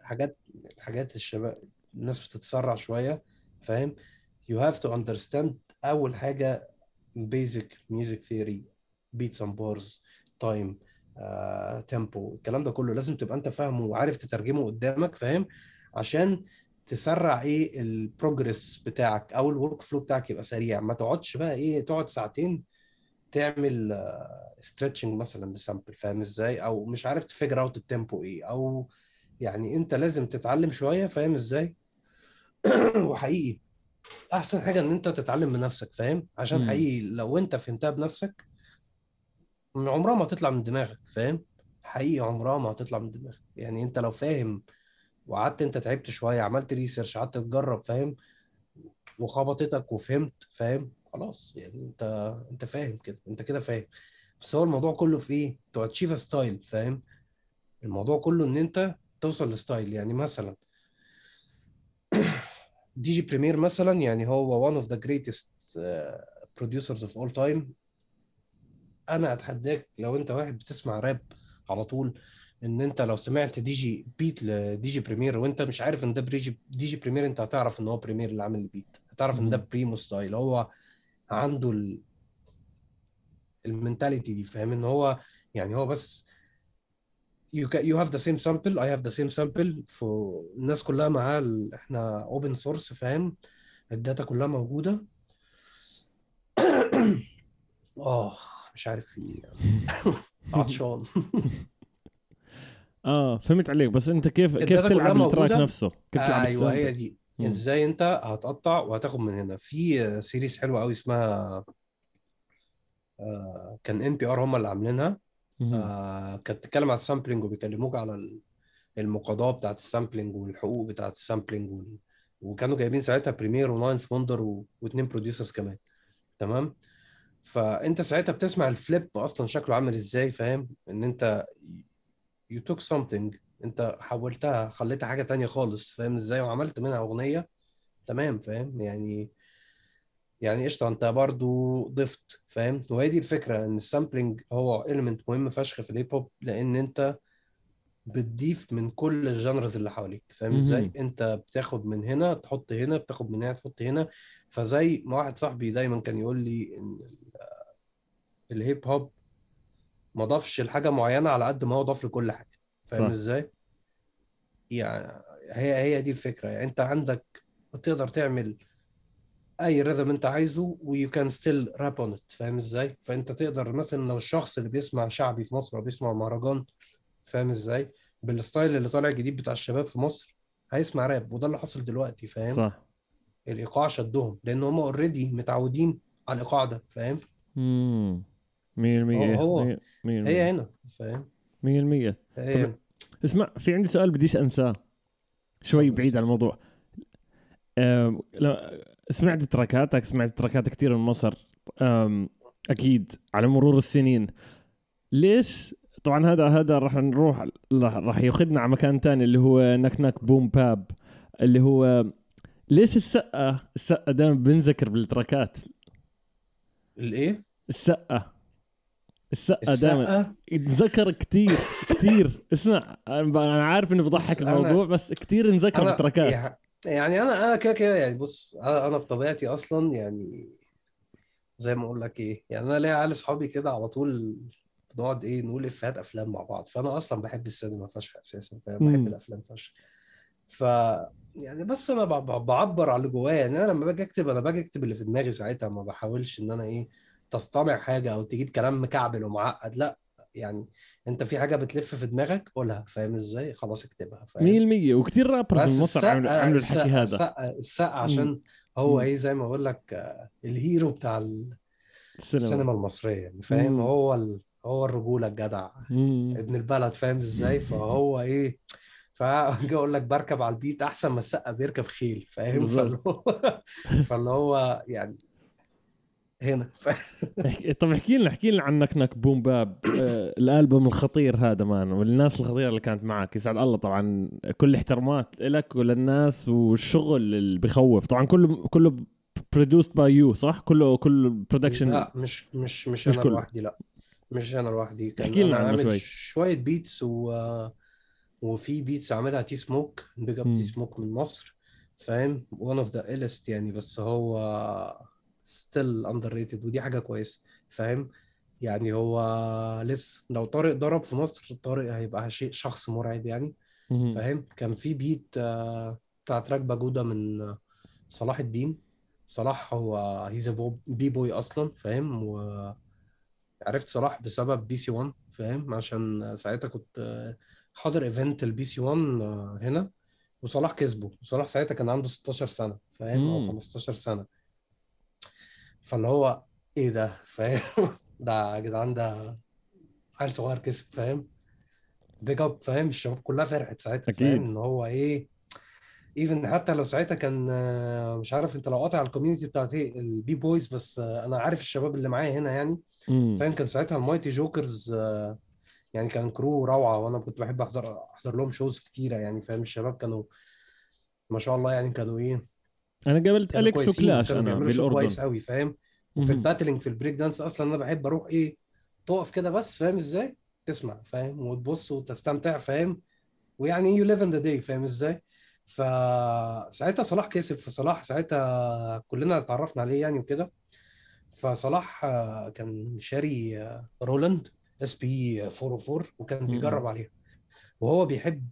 حاجات حاجات الشباب الناس بتتسرع شوية فاهم؟ You have to understand أول حاجة basic music theory beats and bars time آه، tempo الكلام ده كله. لازم تبقى انت فاهمه وعارف تترجمه قدامك فاهم؟ عشان تسرع إيه ال progress بتاعك أو ال workflow بتاعك يبقى سريع. ما تقعدش بقى إيه تقعد ساعتين تعمل stretching مثلا ل sample فاهم إزاي؟ أو مش عارف ت figure out ال tempo إيه أو يعني أنت لازم تتعلم شوية فاهم إزاي؟ [clears throat] وحقيقي أحسن حاجة إن أنت تتعلم بنفسك فاهم؟ عشان. حقيقي لو أنت فهمتها بنفسك من عمرها ما هتطلع من دماغك فاهم؟ حقيقي عمرها ما هتطلع من دماغك. يعني أنت لو فاهم وقعدت أنت تعبت شوية عملت research قعدت تجرب فاهم؟ وخبطتك وفهمت فاهم؟ خلاص يعني انت انت فاهم كده انت كده فاهم بس هو الموضوع كله في إيه؟ to achieve style فاهم؟ الموضوع كله إن أنت توصل ل style يعني مثلا DJ Premier مثلا يعني هو one of the greatest uh, producers of all time أنا أتحداك لو أنت واحد بتسمع راب على طول إن أنت لو سمعت DJ beat ل DJ Premier وأنت مش عارف إن ده بريجي DJ Premier أنت هتعرف إن هو Premier اللي عامل ال beat هتعرف إن ده. Primo style هو عنده ال... ال mentality دي فاهم؟ إن هو يعني هو بس you ca- you have the same sample I have the same sample فالناس كلها معاه ال... إحنا open source فاهم؟ ال data كلها موجودة. [coughs] آه مش عارف في إيه يعني. [laughs] عطشان. [laughs] آه فهمت عليك. بس أنت كيف كيف تلعب ال track. نفسه؟ كيف تلعب أيوه هي دي. انت إزاي أنت هتقطع وهتاخد من هنا. في series حلوة قوي اسمها آه، كان NPR هم اللي عاملينها. آه، كانت بتتكلم على ال sampling وبيكلموك على ال- المقاضاة بتاعت ال sampling والحقوق بتاعت السامبلينج وال... وكانوا جايبين ساعتها Premier و 9th Wonder و... واثنين producers كمان. تمام؟ فأنت ساعتها بتسمع ال flip أصلا شكله عامل إزاي فاهم؟ إن أنت you took something انت حولتها خليتها حاجة تانية خالص فاهم إزاي؟ وعملت منها أغنية. تمام فاهم؟ يعني يعني قشطة انت برضو ضفت فاهم؟ وهي دي الفكرة إن ال sampling هو element مهم فشخ في ال hip hop لأن انت بتضيف من كل ال genres اللي حواليك فاهم إزاي. انت بتاخد من هنا تحط هنا بتاخد من هنا تحط هنا. فزي ما واحد صاحبي دايما كان يقول لي إن ال- ال hip hop ما ضافش لحاجة معينة على قد ما هو ضاف لكل حاجة. فاهم. إزاي؟ يعني هي هي دي الفكرة. يعني أنت عندك تقدر تعمل أي rhythm أنت عايزه و you can still rap on it فاهم إزاي؟ فأنت تقدر مثلا لو الشخص اللي بيسمع شعبي في مصر أو بيسمع مهرجان فاهم إزاي؟ بال style اللي طالع جديد بتاع الشباب في مصر هيسمع راب وده اللي حصل دلوقتي فاهم؟ صح. الإيقاع شدهم لأن هم already متعودين على الإيقاع ده فاهم؟ امم 100% هو- 100% هي هنا فاهم؟ 100% هي طب-. اسمع في عندي سؤال بديش أنساه. شوي بعيد. عن الموضوع. أم، لا- سمعت تراكاتك سمعت تراكات كثير من مصر. أم، أكيد على مرور السنين. ليش؟ طبعا هذا هذا راح نروح راح- ياخذنا على مكان تاني اللي هو نك نك بوم باب. اللي هو ليش السقة؟ السقة دائما بنذكر بالتراكات. الإيه؟ السقة. السقة دائما. السقة؟ يتذكر كتير كتير. [laughs] اسمع أنا عارف إنه بضحك الموضوع بس كتير انذكر بتركات. يع- يعني أنا أنا كده كده يعني بص أنا بطبيعتي أصلا يعني زي ما أقول لك إيه يعني أنا ليا عيال أصحابي كده على طول بنقعد إيه نقول إفيهات أفلام مع بعض. فأنا أصلا بحب السينما فشخ أساسا فاهم. بحب الأفلام فشخ. ف يعني بس أنا بعبر على اللي جوايا. يعني أنا لما باجي أكتب أنا باجي أكتب اللي في دماغي ساعتها ما بحاولش إن أنا إيه تصطنع حاجة أو تجيب كلام مكعبل ومعقد لأ يعني أنت في حاجة بتلف في دماغك قولها فاهم إزاي؟ خلاص اكتبها فاهم؟ 100% وكتير رابرز من مصر عملوا عملوا الحكي هذا. السقا السقا عشان هو مم. إيه زي ما أقول لك ال hero بتاع ال- السينما. السينما المصرية يعني فاهم؟ مم. هو ال... هو الرجولة الجدع مم. ابن البلد فاهم إزاي؟ فهو إيه فأجي أقول لك بركب على ال beat أحسن ما السقا بيركب خيل فاهم. هو فاللي هو يعني هنا. ف... احكي- طب احكي لنا احكي لنا عن نكنك boom bap. آه، الألبوم الخطير هذا man والناس الخطيرة اللي كانت معك يسعد الله طبعا كل احترامات لك وللناس والشغل اللي بخوف طبعا كله كله produced by you صح؟ كله كله production لا مش مش مش مش أنا كله. لوحدي لا. مش أنا لوحدي. كان احكي لنا عنه عامل شوي. شوية beats و... وفي beats عاملها T-Smoke big up. T-Smoke من مصر فاهم؟ One of the illest يعني بس هو still underrated ودي حاجة كويسة فاهم؟ يعني هو لسه لو طارق ضرب في مصر طارق هيبقى شيء شخص مرعب يعني. فاهم؟ كان في beat آه، بتاع track باجودا من آه، صلاح الدين. صلاح هو he's b-boy أصلا فاهم؟ وعرفت صلاح بسبب BC 1 فاهم؟ عشان ساعتها كنت آه، حاضر event ال BC 1 آه، هنا وصلاح كسبه. وصلاح ساعتها كان عنده 16 سنة فاهم؟ أو مم. 15 سنة. فاللي هو إيه ده؟ فاهم؟ [laughs] ده يا جدعان ده عيل صغير كسب فاهم؟ big up فاهم؟ الشباب كلها فرحت ساعتها. فاهم؟ إن هو إيه؟ even حتى لو ساعتها كان آه، مش عارف أنت لو قاطع على ال community بتاعت إيه ال b-boys بس آه، أنا عارف الشباب اللي معايا هنا يعني. فاهم؟ كان ساعتها ال Mighty Jokers آه، يعني كان crew روعة وأنا كنت بحب أحضر أحضر لهم shows كتيرة يعني فاهم؟ الشباب كانوا ما شاء الله يعني كانوا إيه أنا قابلت Alex و Clash أنا شو كويس بالأردن. قوي فاهم؟ وفي مهم. ال battling في البريك دانس أصلا أنا بحب أروح إيه تقف كده بس فاهم إزاي؟ تسمع فاهم؟ وتبص وتستمتع فاهم؟ ويعني you live in the day فاهم إزاي؟ فساعتها صلاح كسب فصلاح ساعتها كلنا اتعرفنا عليه يعني وكده. فصلاح كان شاري Roland SP 404 وكان. بيجرب عليها. وهو بيحب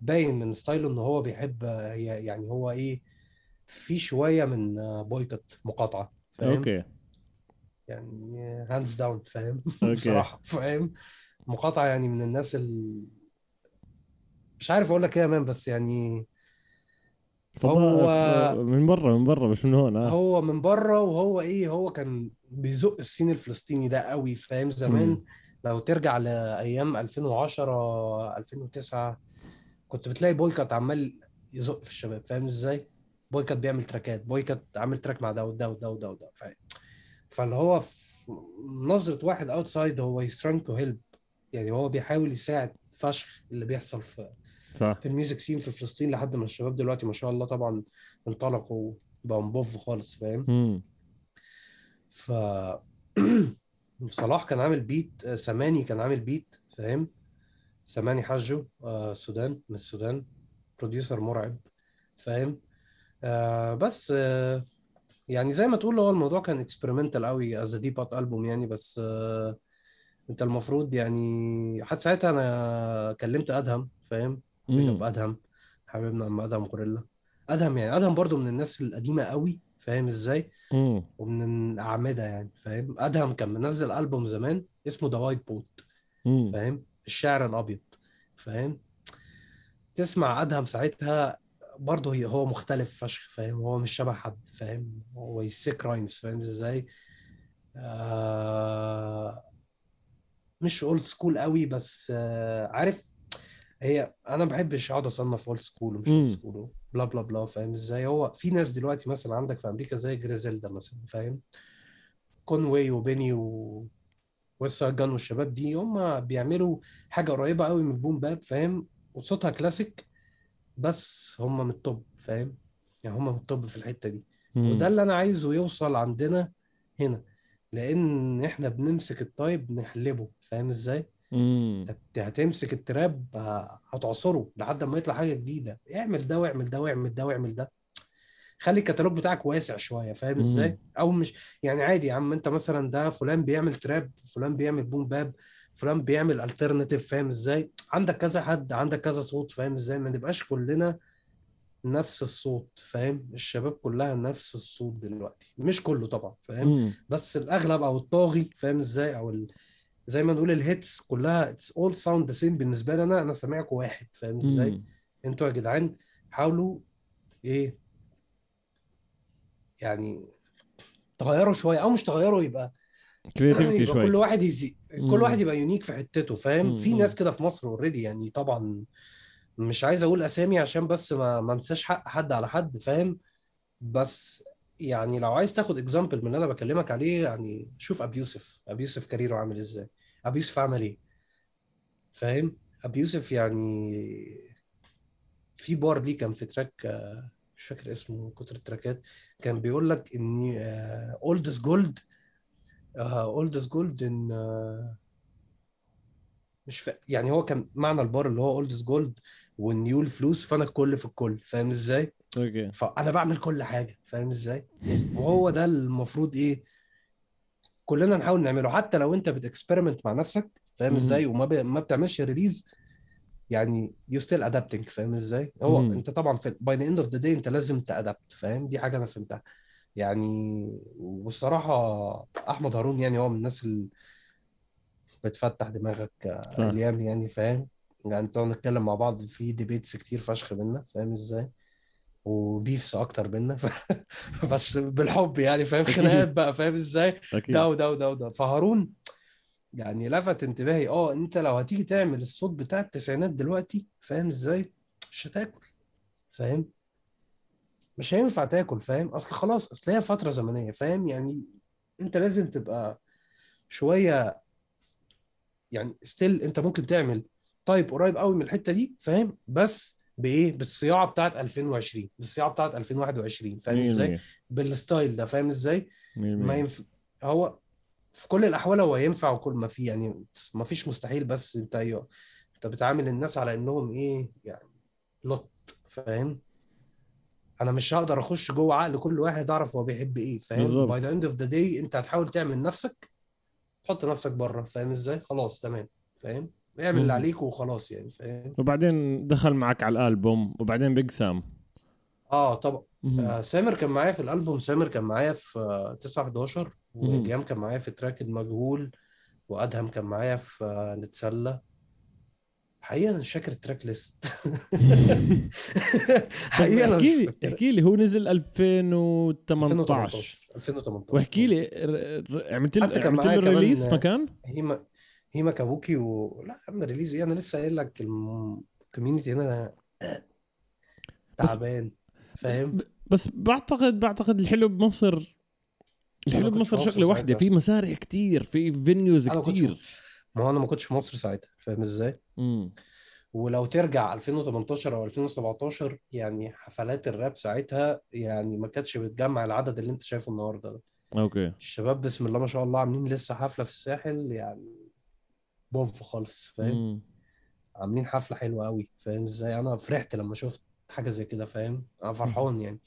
باين من ستايله إن هو بيحب يعني هو إيه في شوية من آه، Boikutt مقاطعة فاهم؟ أوكي. يعني hands down فاهم. [laughs] بصراحة فاهم؟ مقاطعة يعني من الناس ال... مش عارف أقول لك إيه يا man بس يعني هو- من برا من برا مش من هون آه. هو من بره وهو إيه هو كان بيزق ال scene الفلسطيني ده قوي فاهم؟ زمان. لو ترجع لأيام 2010 2009 كنت بتلاقي بويكوت عمال يزق في الشباب فاهم إزاي؟ بويكوت بيعمل تراكات بويكوت عامل track مع ده وده وده وده وده فاللي هو في نظرة واحد outside هو he's trying to help يعني هو بيحاول يساعد فشخ اللي بيحصل في صح. في ال music scene في فلسطين لحد ما الشباب دلوقتي ما شاء الله طبعا انطلقوا بقوا مبوف خالص فاهم. ف [clears throat] صلاح كان عامل beat سماني كان عامل beat فاهم؟ سماني حجو آه، سودان من السودان producer مرعب فاهم؟ آه بس آه يعني زي ما تقول هو الموضوع كان experimental قوي as debut album يعني بس آه انت المفروض يعني حتى ساعتها أنا كلمت أدهم فاهم؟ أدهم حبيبنا عم أدهم غوريلا. أدهم يعني أدهم برضو من الناس القديمة قوي فاهم إزاي؟ مم. ومن الأعمدة يعني فاهم؟ أدهم كان منزل ألبوم زمان اسمه The White Poet. فاهم؟ الشعر الأبيض فاهم؟ تسمع أدهم ساعتها برضه هي- هو مختلف فشخ فاهم؟ هو مش شبه حد فاهم؟ هو sick rhymes فاهم إزاي؟ آه مش old school قوي بس آه عارف؟ هي أنا ما بحبش أقعد أصنف old school ومش. old school blah blah blah فاهم إزاي؟ هو في ناس دلوقتي مثلا عندك في أمريكا زي جريزيلدا مثلا فاهم؟ كونواي وبيني وويست سايد جان والشباب دي هم بيعملوا حاجة قريبة قوي من boom bap فاهم؟ وصوتها كلاسيك بس هم من ال top فاهم؟ يعني هم من ال top في الحتة دي. مم. وده اللي أنا عايزه يوصل عندنا هنا لأن إحنا بنمسك ال type نحلبه فاهم إزاي؟ أنت هتمسك التراب هتعصره لحد ما يطلع حاجة جديدة. اعمل ده واعمل ده واعمل ده واعمل ده. خلي الكتالوج بتاعك واسع شوية فاهم إزاي. أو مش يعني عادي يا عم أنت مثلا ده فلان بيعمل تراب فلان بيعمل بوم باب فلان بيعمل الترناتيف فاهم إزاي؟ عندك كذا حد عندك كذا صوت فاهم إزاي؟ ما نبقاش كلنا نفس الصوت فاهم؟ الشباب كلها نفس الصوت دلوقتي. مش كله طبعا فاهم؟ بس الأغلب أو الطاغي فاهم إزاي؟ أو ال... زي ما نقول ال hits كلها it's all sound the same بالنسبة لي أنا أنا سامعكم واحد فاهم إزاي؟ أنتوا يا جدعان حاولوا إيه؟ يعني تغيروا شوية أو مش تغيروا يبقى creativity يبقى شوي كل واحد يزي. كل واحد يبقى unique في حتته فاهم. في. ناس كده في مصر already يعني طبعا مش عايز أقول أسامي عشان بس ما ما أنساش حق حد على حد فاهم بس يعني لو عايز تاخد example من اللي أنا بكلمك عليه يعني شوف أبي يوسف أبي يوسف career ه عامل إزاي أبي يوسف عمل إيه فاهم أبي يوسف يعني في بار ليه كان في track آه، مش فاكر اسمه من كتر التراكات كان بيقول لك إن old is gold old is gold ان مش فا... يعني هو كان معنى البار اللي هو old is gold وال new الفلوس فأنا الكل في الكل فاهم إزاي؟ okay. فأنا بعمل كل حاجة فاهم إزاي؟ وهو ده المفروض إيه؟ كلنا نحاول نعمله حتى لو أنت بت experiment مع نفسك فاهم. إزاي؟ وما ب... ما بتعملش release يعني you still adapting فاهم إزاي؟ هو. أنت طبعا في by the end of the day أنت لازم ت adapt فاهم؟ دي حاجة أنا فهمتها. يعني والصراحة أحمد هارون يعني هو من الناس اللي بتفتح دماغك صح أيام يعني فاهم؟ يعني انت نتكلم مع بعض في ديبيتس كتير فشخ بينا فاهم إزاي؟ وبيفس أكتر بينا [laughs] بس بالحب يعني فاهم. خناقات بقى فاهم إزاي؟ ده وده وده وده فهارون يعني لفت انتباهي آه أنت لو هتيجي تعمل الصوت بتاع التسعينات دلوقتي فاهم إزاي؟ مش هتاكل فاهم؟ مش هينفع تاكل فاهم؟ أصل خلاص أصل هي فترة زمنية فاهم؟ يعني أنت لازم تبقى شوية يعني still أنت ممكن تعمل type قريب قوي من الحتة دي فاهم؟ بس بإيه؟ بالصياعة بتاعت 2020 بالصياعة بتاعت 2021 فاهم إزاي؟ 100% بال style ده فاهم إزاي؟ 100% ما ينفع هو في كل الأحوال هو ينفع وكل ما فيه يعني ما فيش مستحيل بس أنت أيوه أنت بتعامل الناس على إنهم إيه يعني لط فاهم؟ أنا مش هقدر أخش جوه عقل كل واحد أعرف هو بيحب إيه فاهم. by the end of the day أنت هتحاول تعمل نفسك تحط نفسك بره فاهم إزاي خلاص تمام فاهم اعمل اللي. عليك وخلاص يعني فاهم وبعدين دخل معك على الألبوم وبعدين بيج سام آه طبعا. آه سامر كان معايا في الألبوم سامر كان معايا في آه 9 11 مهم. وإليام كان معايا في track المجهول وأدهم كان معايا في آه نتسلى حقيقة أنا مش فاكر ال track list [laughs] [laughs] مش احكي لي احكي لي هو نزل 2018 2018 2018 واحكي لي عملت له عملت له release مكان؟ هيما هيما كابوكي و لا يا عم release إيه أنا لسه قايل لك ال community هنا تعبان فاهم؟ بس بعتقد بعتقد الحلو بمصر الحلو بمصر شغله واحدة. في مسارح كتير في venues كتير. ما هو أنا ما كنتش في مصر ساعتها فاهم إزاي؟ امم ولو ترجع 2018 أو 2017 يعني حفلات الراب ساعتها يعني ما كانتش بتجمع العدد اللي أنت شايفه النهارده ده. okay. الشباب بسم الله ما شاء الله عاملين لسه حفلة في الساحل يعني بوف خالص فاهم. عاملين حفلة حلوة قوي فاهم إزاي؟ أنا فرحت لما شفت حاجة زي كده فاهم؟ أنا فرحان يعني.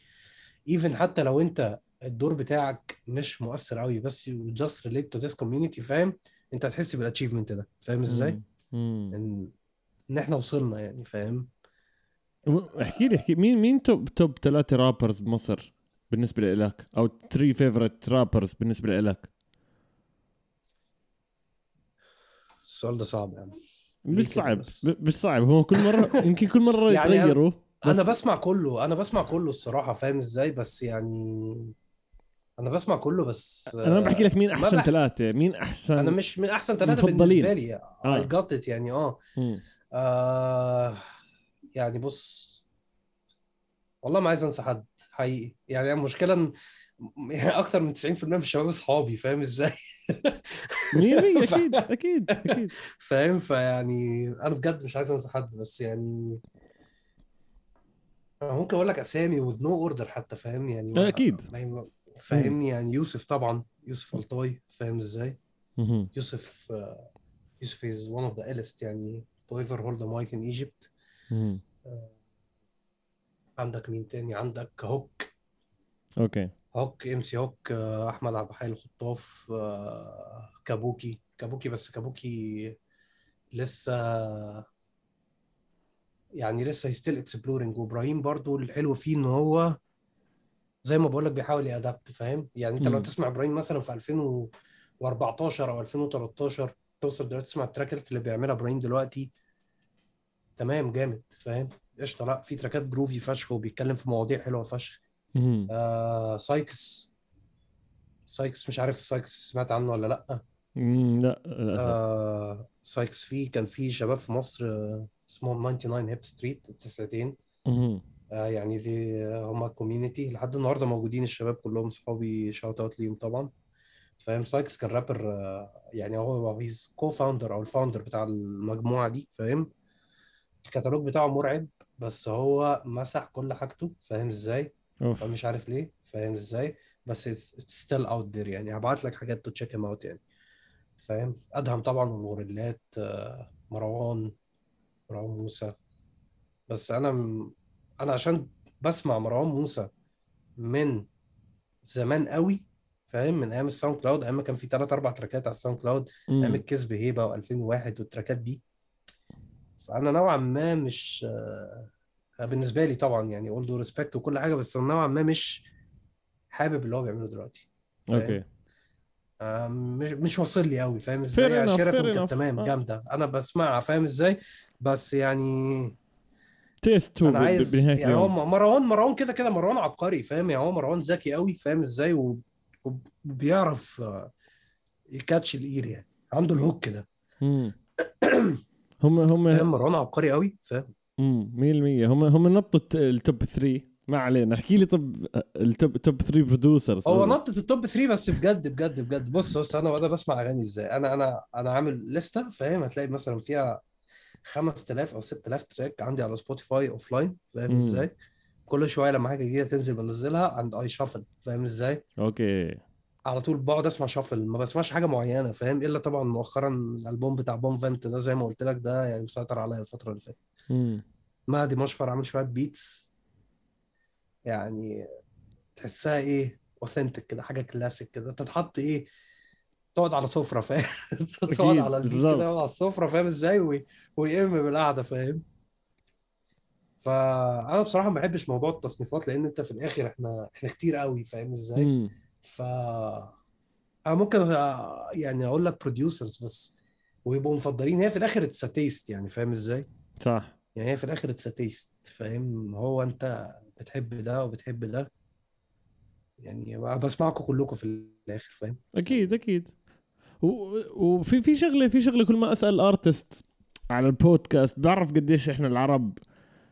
even حتى لو أنت الدور بتاعك مش مؤثر قوي بس just relate to this community فاهم؟ انت هتحس بال achievement ده فاهم إزاي. ان إن إحنا وصلنا يعني فاهم؟ احكي لي احكي مين مين top top ثلاثة rappers بمصر بالنسبة لك أو 3 favorite rappers بالنسبة لك السؤال ده صعب يعني. مش صعب. مش صعب. هو كل مرة [laughs] يمكن كل مرة يعني أنا- يتغيروا أنا بس- بسمع كله أنا بسمع كله الصراحة فاهم إزاي؟ بس يعني أنا بسمع كله بس أنا بحكي لك مين أحسن بح- ثلاثة مين أحسن أنا مش من أحسن ثلاثة مفضلين. بالنسبة لي آه. Got it يعني آه. آه يعني بص والله ما عايز أنسى حد حقيقي يعني المشكلة إن يعني [laughs] أكتر من 90% من الشباب أصحابي فاهم إزاي مية مية [laughs] ف- أكيد أكيد أكيد [laughs] فاهم فيعني أنا بجد مش عايز أنسى حد بس يعني ممكن أقول لك أسامي with no order حتى فاهم يعني أكيد. ما ما- فاهمني؟ يعني يوسف طبعا يوسف الطوي فاهم إزاي. يوسف آه، يوسف is one of the illest يعني hold a mic in Egypt. مهم. عندك مين تاني؟ عندك هوك. أوكي. هوك إم سي هوك آه، أحمد عبد الحي الخطاف آه، كابوكي. كابوكي بس كابوكي لسه يعني لسه still exploring وإبراهيم برضو الحلو فيه إن هو زي ما بقول لك بيحاول ي adapt فاهم؟ يعني انت لو. تسمع إبراهيم مثلا في 2014 أو 2013 توصل دلوقتي تسمع ال trackات اللي بيعملها إبراهيم دلوقتي. تمام جامد فاهم؟ قشطة. لا في trackات groovy فشخ وبيتكلم في مواضيع حلوة فشخ. آه سايكس. سايكس مش عارف سايكس سمعت عنه ولا لأ؟ مم، لأ للأسف. آه سايكس فيه كان في شباب في مصر آه، اسمهم 99 Hype Street التسعتين يعني دي هما community لحد النهارده موجودين الشباب كلهم صحابي shout out ليهم طبعا. فاهم؟ سايكس كان رابر آه، يعني هو he's co-founder أو ال founder بتاع المجموعة دي فاهم؟ الكتالوج بتاعه مرعب بس هو مسح كل حاجته فاهم إزاي؟ فمش عارف ليه فاهم إزاي؟ بس still out there يعني. هبعت لك حاجات to check out يعني. فاهم؟ أدهم طبعا والغوريلات آه، مروان مروان موسى. بس أنا. أنا عشان بسمع مروان موسى من زمان قوي فاهم؟ من أيام ال SoundCloud أيام كان في ثلاث أربع trackات على ال SoundCloud أيام. الكذب هيبة و2001 وال trackات دي. فأنا نوعا ما مش آه، بالنسبة لي طبعا يعني all due respect وكل حاجة بس نوعا ما مش حابب اللي هو بيعمله دلوقتي أوكي. آه، مش مش واصل لي قوي فاهم؟ إزاي شيراتون كانت. تمام آه. جامدة. أنا بسمعها فاهم إزاي؟ بس يعني تيست هو أنا عايز بنهايه يعني هو مروان مروان كده كده مروان عبقري فاهم؟ يعني هو مروان ذكي قوي فاهم إزاي؟ وبيعرف آه، يكاتش الإير يعني. عنده الهوك كده مم. [coughs] هم هم فاهم؟ مروان عبقري قوي فاهم؟ امم 100% هم هم نطوا الت- التوب 3 ما علينا. احكي لي طب ال top top 3 producers هو نطت ال top 3 بس بجد بجد بجد. بص بص أنا أنا بسمع أغاني إزاي. أنا أنا أنا عامل لستة فاهم؟ هتلاقي مثلا فيها 5000 أو 6000 track عندي على Spotify offline فاهم. إزاي؟ كل شوية لما حاجة جديدة تنزل بنزلها and I shuffle فاهم إزاي؟ أوكي. على طول بقعد أسمع shuffle ما بسمعش حاجة معينة فاهم؟ إلا طبعا مؤخرا الألبوم بتاع بوم فانت ده زي ما قلت لك ده يعني مسيطر عليا الفترة اللي فاتت. مهدي مشفر عامل شوية beats يعني تحسها إيه؟ authentic كده حاجة كلاسيك كده. تتحط إيه؟ تقعد على سفرة فاهم؟ [laughs] تقعد على ال beat بالظبط. كده على السفرة فاهم إزاي؟ وي- ويقم بالقعدة فاهم؟ فأنا بصراحة ما بحبش موضوع التصنيفات لأن أنت في الآخر إحنا إحنا كتير قوي فاهم إزاي؟ ف أنا ممكن أ- يعني أقول لك بروديوسرز بس ويبقوا مفضلين. هي في الآخر it's taste يعني فاهم إزاي؟ صح. يعني هي في الآخر it's taste فاهم؟ هو أنت بتحب ده وبتحب ده يعني بسمعكم كلكم في الآخر فاهم؟ أكيد أكيد. وفي في شغلة في شغلة كل ما أسأل artist على البودكاست بعرف قديش إحنا العرب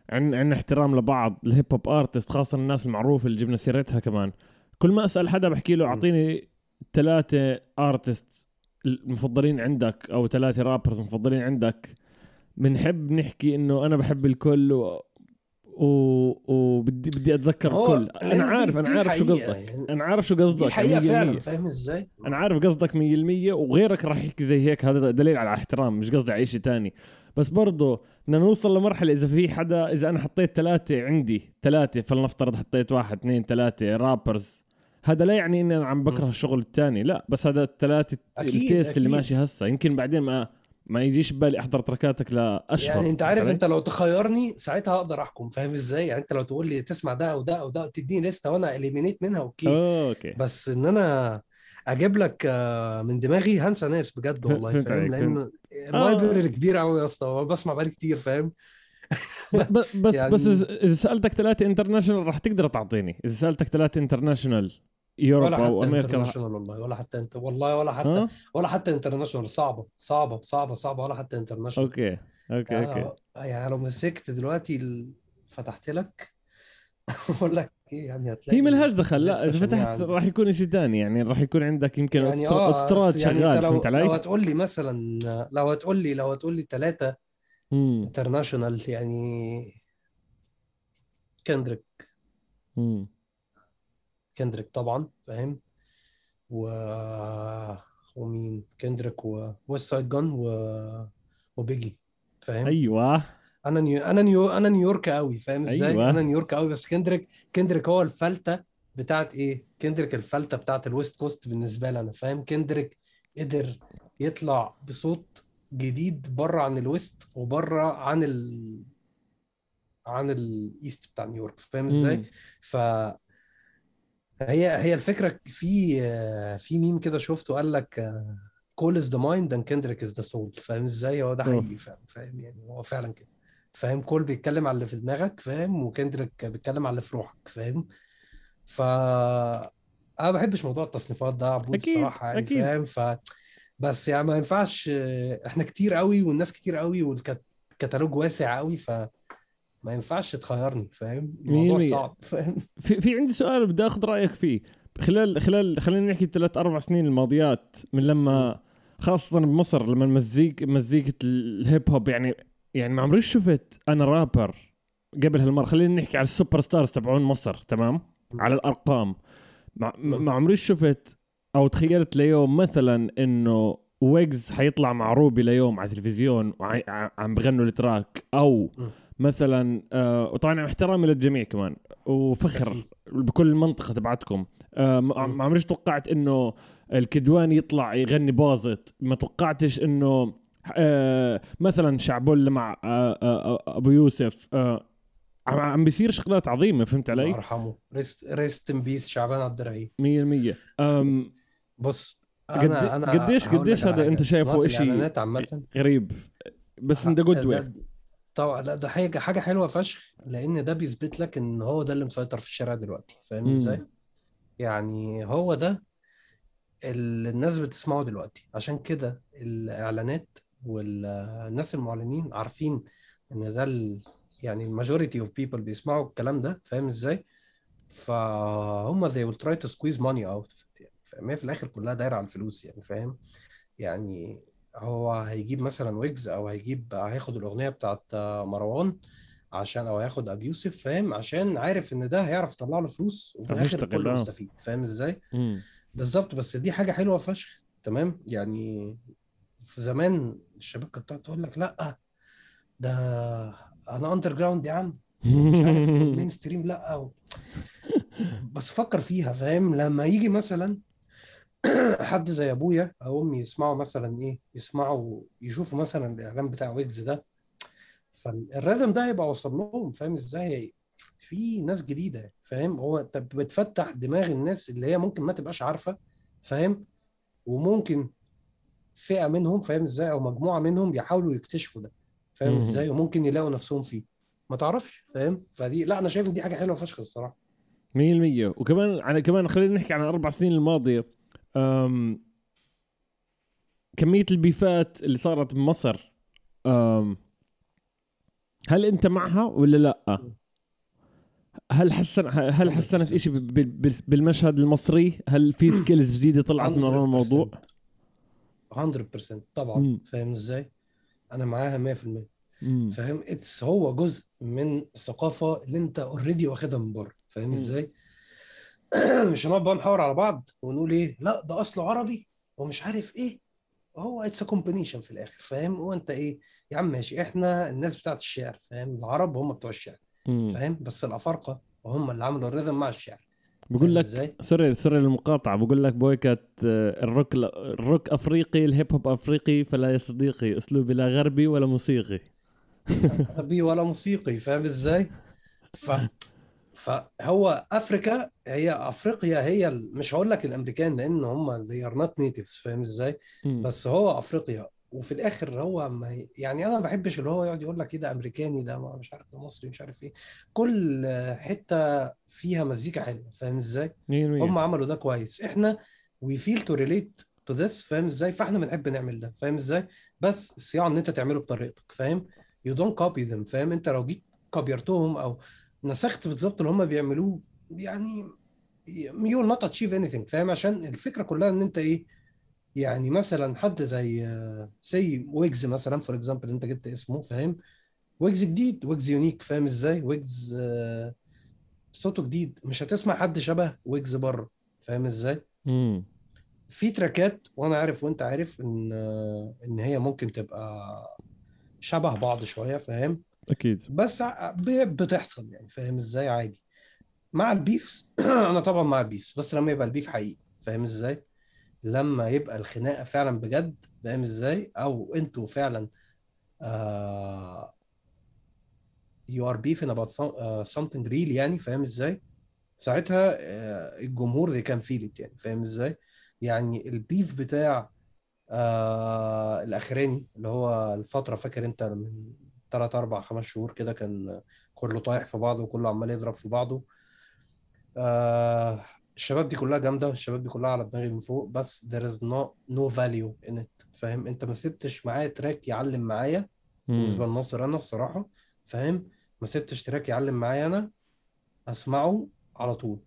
عن عن احترام لبعض ال hip hop artist خاصة الناس المعروفة اللي جبنا سيرتها كمان كل ما أسأل حدا بحكي له. أعطيني ثلاثة ارتست المفضلين عندك أو ثلاثة رابرز مفضلين عندك بنحب نحكي إنه أنا بحب الكل و... و... وبدي بدي أتذكر الكل أنا عارف أنا عارف شو قصدك. أنا عارف شو قصدك حقيقة 100%. فعلا فاهم إزاي؟ أنا عارف قصدك 100% وغيرك راح يحكي زي هيك هذا دليل على احترام مش قصدي على شيء تاني بس برضه بدنا نوصل لمرحلة إذا في حدا إذا أنا حطيت ثلاثة عندي ثلاثة فلنفترض حطيت واحد اثنين ثلاثة رابرز هذا لا يعني إني أنا عم بكره. الشغل الثاني لا بس هذا الثلاثة ال taste اللي. ماشي هسه يمكن بعدين ما ما يجيش ببالي أحضر تركاتك لأشهر يعني أنت عارف؟ أنت لو تخيرني ساعتها أقدر أحكم فاهم إزاي؟ يعني أنت لو تقول لي تسمع ده أو ده أو ده تديني لسته وأنا eliminate منها أوكي. أوكي. بس إن أنا أجيب لك آه، من دماغي هنسى ناس بجد والله فاهم عليك، لأن ال library كبير قوي يا اسطى بسمع بقالي كتير فاهم؟ بس [laughs] يعني- بس إذا سألتك ثلاثة انترناشونال راح تقدر تعطيني إذا سألتك ثلاثة انترناشونال يوروبا ولا حتى انترناشونال والله ولا حتى انت والله ولا حتى ها ولا حتى انترناشونال صعبة صعبة صعبة صعبة ولا حتى انترناشونال أوكي أوكي يعني أوكي يعني لو مسكت دلوقتي فتحت لك [laughs] أقول لك إيه يعني هتلاقي هي ملهاش دخل لا إذا فتحت. راح يكون شيء ثاني يعني راح يكون عندك يمكن يعني اوتستراد بس يعني شغال لو فهمت لو علي؟ هتقول لي مثلا لو هتقول لي لو هتقول لي ثلاثة. international يعني كندريك. كندريك طبعا فاهم؟ و ومين؟ كندريك وويست سايد جون و... وبيجي فاهم؟ أيوه. أنا نيو... أنا نيو... أنا نيويورك قوي فاهم إزاي؟ أيوة. أنا نيويورك قوي بس كندريك كندريك هو الفلتة بتاعت إيه؟ كندريك الفلتة بتاعت ال West Coast بالنسبة لي أنا فاهم؟ كندريك قدر يطلع بصوت جديد بره عن ال West وبره عن ال عن ال East بتاع نيويورك فاهم إزاي. ف هي هي الفكرة في في ميم كده شفته قال لك Cole is the mind and Kendrick is the soul فاهم إزاي؟ هو ده. حقيقي فاهم فاهم يعني؟ هو فعلا كده. فاهم؟ كول بيتكلم على اللي في دماغك فاهم؟ وكندريك بيتكلم على اللي في روحك فاهم؟ ف أنا ما بحبش موضوع التصنيفات ده عبود أكيد، الصراحة يعني أكيد. فاهم؟ ف بس يعني ما ينفعش إحنا كتير قوي والناس كتير قوي والكتالوج واسع قوي ف ما ينفعش تخيرني فاهم؟ الموضوع. صعب. فاهم؟ [laughs] في في عندي سؤال بدي آخذ رأيك فيه. خلال خلال خلينا نحكي ثلاث أربع سنين الماضيات من لما خاصة بمصر لما المزيك مزيكة الهيب هوب يعني يعني ما عمري شفت أنا رابر قبل هالمرة. خلينا نحكي على ال superstars تبعون مصر تمام؟ على الأرقام. ما, عمري شفت أو تخيلت ليوم مثلا إنه ويجز حيطلع مع روبي ليوم على التلفزيون وعم بغنوا ال track أو م. مثلا آه وطبعا احترامي للجميع كمان وفخر أكيد. بكل المنطقة تبعتكم. آه ما عمريش توقعت إنه الكدواني يطلع يغني باظت ما توقعتش إنه آه مثلا شعبولة مع آه آه آه أبو يوسف آه عم- عم بيصير شغلات عظيمة فهمت الله علي؟ يرحمه. rest rest in peace شعبان عبد الرحيم. 100% أم [laughs] بص أنا أنا قديش- قديش هذا. أنت شايفه عامة. غريب بس أنت جود ده- طبعا لا ده حاجة حاجة حلوة فشخ لأن ده بيثبت لك إن هو ده اللي مسيطر في الشارع دلوقتي. فاهم. إزاي؟ يعني هو ده اللي الناس بتسمعه دلوقتي. عشان كده الإعلانات والناس المعلنين عارفين إن ده ال... يعني ال majority of people بيسمعوا الكلام ده. فاهم إزاي؟ فهم they will try to squeeze money out يعني. فاهم؟ في الآخر كلها دايرة على الفلوس يعني. فاهم؟ يعني هو هيجيب مثلا ويجز أو هيجيب هياخد الأغنية بتاعت مروان عشان أو هياخد أبي يوسف فاهم عشان عارف إن ده هيعرف يطلع له فلوس وفي الآخر كله آه. مستفيد فاهم إزاي. بالظبط بس دي حاجة حلوة فشخ تمام يعني في زمان الشباب كانت تقول لك لأ ده أنا underground يا عم مش عارف [laughs] mainstream لأ و... بس فكر فيها فاهم لما يجي مثلا [clears throat] حد زي أبويا أو أمي يسمعوا مثلا إيه يسمعوا يشوفوا مثلا الإعلان بتاع ويجز ده فال rhythm ده هيبقى وصل لهم فاهم إزاي؟ في ناس جديدة فاهم؟ هو أنت بتفتح دماغ الناس اللي هي ممكن ما تبقاش عارفة فاهم؟ وممكن فئة منهم فاهم إزاي؟ أو مجموعة منهم يحاولوا يكتشفوا ده فاهم. إزاي؟ وممكن يلاقوا نفسهم فيه. ما تعرفش فاهم؟ فدي لا أنا شايف إن دي حاجة حلوة فشخ الصراحة. 100% وكمان على كمان خلينا نحكي عن الأربع سنين الماضية. أم كمية البيفات اللي صارت بمصر هل أنت معها ولا لأ؟ هل حسن هل حسنت 100%. شيء بالمشهد المصري؟ هل في skills جديدة طلعت من وراء الموضوع؟ 100% طبعا. فاهم إزاي أنا معاها 100% مم. فاهم it's هو جزء من الثقافه اللي أنت already واخدها من بره فاهم. إزاي [clears throat] مش هنقعد بقى نحاور على بعض ونقول إيه؟ لا ده أصله عربي ومش عارف إيه. هو it's combination في الآخر فاهم؟ هو أنت إيه؟ يا عم ماشي إحنا الناس بتاعت الشعر فاهم؟ العرب هم بتوع الشعر. فاهم؟ بس الأفارقة هم اللي عملوا ال rhythm مع الشعر. بقول لك إزاي؟ sorry sorry المقاطعة بقول لك بويكت آه، الروك الروك أفريقي الهيب هوب أفريقي فلا يا صديقي أسلوبي لا غربي ولا موسيقي. عربي ولا موسيقي فاهم إزاي؟ ف [laughs] فهو أفريكا هي أفريقيا هي مش هقول لك الأمريكان لأن هم they are not natives فاهم إزاي. بس هو أفريقيا. وفي الآخر هو ما يعني أنا ما بحبش اللي هو يقعد يقول لك إيه ده أمريكاني ده ما- مش عارف ده مصري مش عارف إيه. كل حتة فيها مزيكا حلوة فاهم إزاي؟ 100% هم عملوا ده كويس. إحنا we feel to relate to this فاهم إزاي؟ فإحنا بنحب نعمل ده فاهم إزاي؟ بس الصياعه إن أنت تعمله بطريقتك فاهم؟ you don't copy them فاهم؟ أنت لو جيت كوبيتهم أو نسخت بالظبط اللي هم بيعملوه يعني you not achieve anything فاهم؟ عشان الفكرة كلها إن أنت إيه؟ يعني مثلا حد زي سي ويجز مثلا for example أنت جبت اسمه فاهم؟ ويجز جديد ويجز unique فاهم إزاي؟ ويجز صوته جديد. مش هتسمع حد شبه ويجز بره فاهم إزاي؟ امم في تراكات وأنا عارف وأنت عارف إن إن هي ممكن تبقى شبه بعض شوية فاهم؟ أكيد. بس بتحصل يعني فاهم إزاي؟ عادي. مع ال beefs [clears throat] أنا طبعا مع ال beefs بس لما يبقى ال beef حقيقي فاهم إزاي؟ لما يبقى الخناقة فعلا بجد فاهم إزاي؟ أو أنتوا فعلا آه you are beefing about آه, something real يعني فاهم إزاي؟ ساعتها آه الجمهور can feel it يعني فاهم إزاي؟ يعني ال beef بتاع آه الأخراني اللي هو الفترة فاكر أنت من 3 4 5 شهور كده كان كله طايح في بعضه وكله عمال يضرب في بعضه. آه الشباب دي كلها جامدة الشباب دي كلها على دماغي من فوق بس there is no no value in it فاهم؟ انت ما سبتش معايا track يعلم معايا. بالنسبة. لناصر أنا الصراحة فاهم؟ ما سبتش track يعلم معايا أنا أسمعه على طول.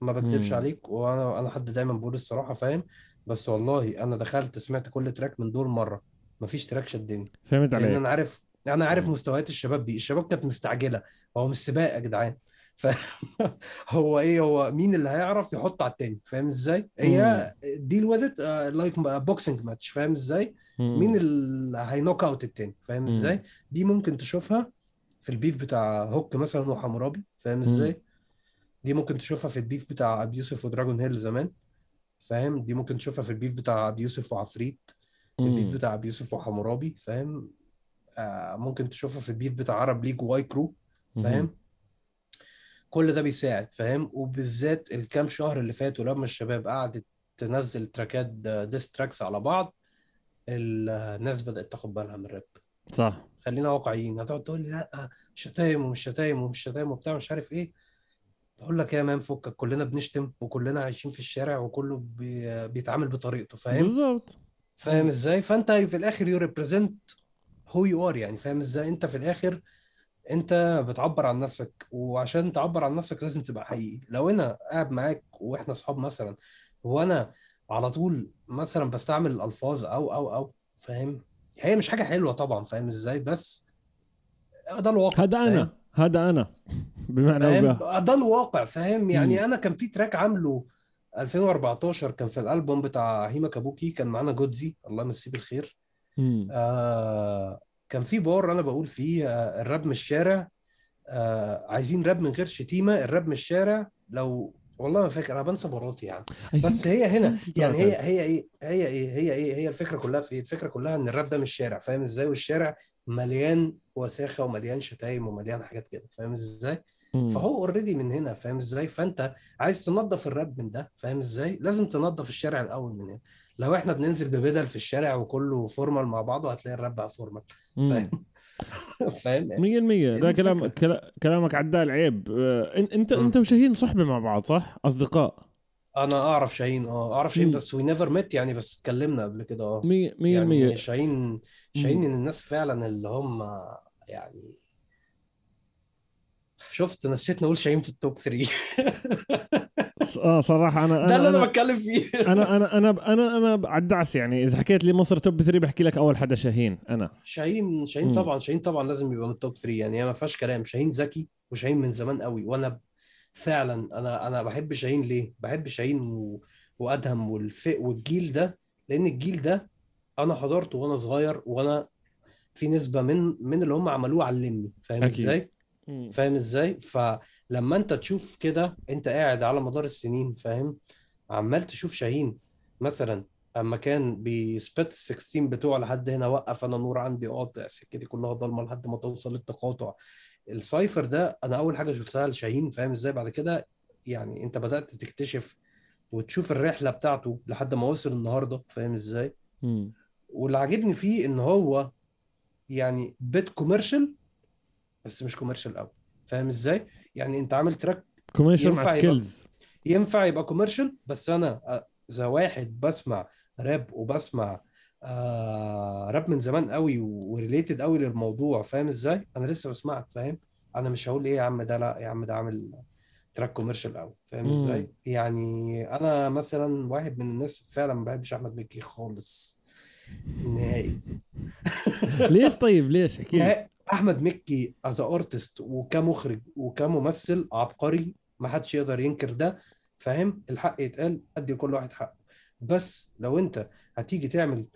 ما بكذبش. عليك وأنا أنا حد دايما بقول الصراحة فاهم؟ بس والله أنا دخلت سمعت كل track من دول مرة مفيش track شدني. فهمت لأن عليك. أنا عارف أنا عارف. مستويات الشباب دي الشباب كانت مستعجلة. هو مش سباق يا جدعان. ف [laughs] هو إيه هو مين اللي هيعرف يحط على التاني؟ فاهم إزاي؟ he deal with it like boxing match فاهم إزاي. مين اللي هي knock out التاني؟ فاهم. إزاي؟ دي ممكن تشوفها في ال beef بتاع هوك مثلا وحمورابي. فاهم إزاي؟ دي ممكن تشوفها في ال beef بتاع أبي يوسف ودراجون هيل زمان. فاهم؟ دي ممكن تشوفها في ال beef بتاع أبي يوسف وعفريت. ال beef. بتاع أبي يوسف وحمورابي. فاهم؟ ممكن تشوفها في ال beef بتاع Arab League Y-Crew فاهم؟ كل ده بيساعد فاهم؟ وبالذات الكام شهر اللي فاتوا لما الشباب قعدت تنزل تراكات diss tracks على بعض الناس بدأت تاخد بالها من الراب. صح. خلينا واقعيين. هتقعد تقول لي لأ شتايم ومش شتايم ومش شتايم وبتاع مش عارف إيه. بقول لك إيه يا man فكك كلنا بنشتم وكلنا عايشين في الشارع وكله بي... بيتعامل بطريقته فاهم؟ بالضبط فاهم إزاي؟ فأنت في الآخر you represent who you are يعني فاهم إزاي؟ أنت في الآخر أنت بتعبر عن نفسك وعشان تعبر عن نفسك لازم تبقى حقيقي. لو أنا قاعد معاك وإحنا أصحاب مثلا وأنا على طول مثلا بستعمل الألفاظ أو أو أو فاهم؟ هي مش حاجة حلوة طبعا فاهم إزاي؟ بس ده الواقع هذا؟ أنا هذا أنا بمعنى ده الواقع فاهم؟ يعني مم. أنا كان في تراك عامله 2014 كان في الألبوم بتاع هيما كابوكي كان معانا جودزي الله يمسيه بالخير. مم. آه كان في بار أنا بقول فيه آه الراب من الشارع. آه عايزين راب من غير شتيمة الراب من الشارع. لو والله ما فاكر أنا بنسى مراتي يعني. بس هي هنا يعني هي هي إيه هي إيه هي إيه هي الفكرة كلها في الفكرة كلها إن الراب ده مش شارع فاهم إزاي؟ والشارع مليان وساخة ومليان شتايم ومليان حاجات كده. فاهم إزاي. فهو already من هنا. فاهم إزاي؟ فأنت عايز تنظف الراب من ده. فاهم إزاي؟ لازم تنظف الشارع الأول من هنا. لو إحنا بننزل ببدل في الشارع وكله formal مع بعضه هتلاقي الراب بقى formal. فاهم؟ [laughs] فاهم؟ 100% هي ده كلام كلامك عدال عيب آه، انت. أنت وشاهين صحبة مع بعض صح؟ أصدقاء. أنا أعرف شاهين آه أعرف شاهين. بس we never met يعني بس اتكلمنا قبل كده آه. 100 100% يعني شاهين شاهين. من الناس فعلا اللي هم يعني شفت نسيت نقول شاهين في ال top 3 آه صراحة أنا ده اللي أنا بتكلم فيه. أنا أنا أنا أنا أنا على الدعس يعني. إذا حكيت لي مصر top 3 بحكي لك أول حدا شاهين أنا. شاهين شاهين. طبعا شاهين طبعا لازم يبقى من ال top 3 يعني. ما فيهاش كلام. شاهين ذكي وشاهين من زمان قوي. وأنا فعلا أنا أنا بحب شاهين ليه؟ بحب شاهين و... وأدهم والفئ والجيل ده. لأن الجيل ده أنا حضرته وأنا صغير وأنا في نسبة من من اللي هم عملوه علمني. فاهم أكيد. إزاي؟ فاهم إزاي؟ فلما أنت تشوف كده أنت قاعد على مدار السنين فاهم؟ عمال تشوف شاهين مثلا أما كان بيسبت ال 16 بتوعه لحد هنا وقف أنا نور عندي قاطع سكتي كلها ضلمة لحد ما توصل للتقاطع السايفر ده أنا أول حاجة شفتها لشاهين فاهم إزاي بعد كده يعني أنت بدأت تكتشف وتشوف الرحلة بتاعته لحد ما وصل النهارده فاهم إزاي. واللي عاجبني فيه إن هو يعني بيت commercial بس مش commercial قوي فاهم إزاي؟ يعني أنت عامل track commercial مع skills ينفع يبقى commercial بس أنا إذا واحد بسمع راب وبسمع آه راب من زمان قوي و related قوي للموضوع فاهم إزاي؟ أنا لسه بسمعك فاهم؟ أنا مش هقول إيه يا عم ده لأ يا عم ده عامل track commercial قوي فاهم. إزاي؟ يعني أنا مثلا واحد من الناس فعلا ما بحبش أحمد مكي خالص نهائي. [laughs] ليش طيب؟ ليش؟ أحكي نهائي. أحمد مكي as artist وكمخرج وكممثل عبقري ما حدش يقدر ينكر ده فاهم؟ الحق يتقال أدي كل واحد حقه. بس لو أنت هتيجي تعمل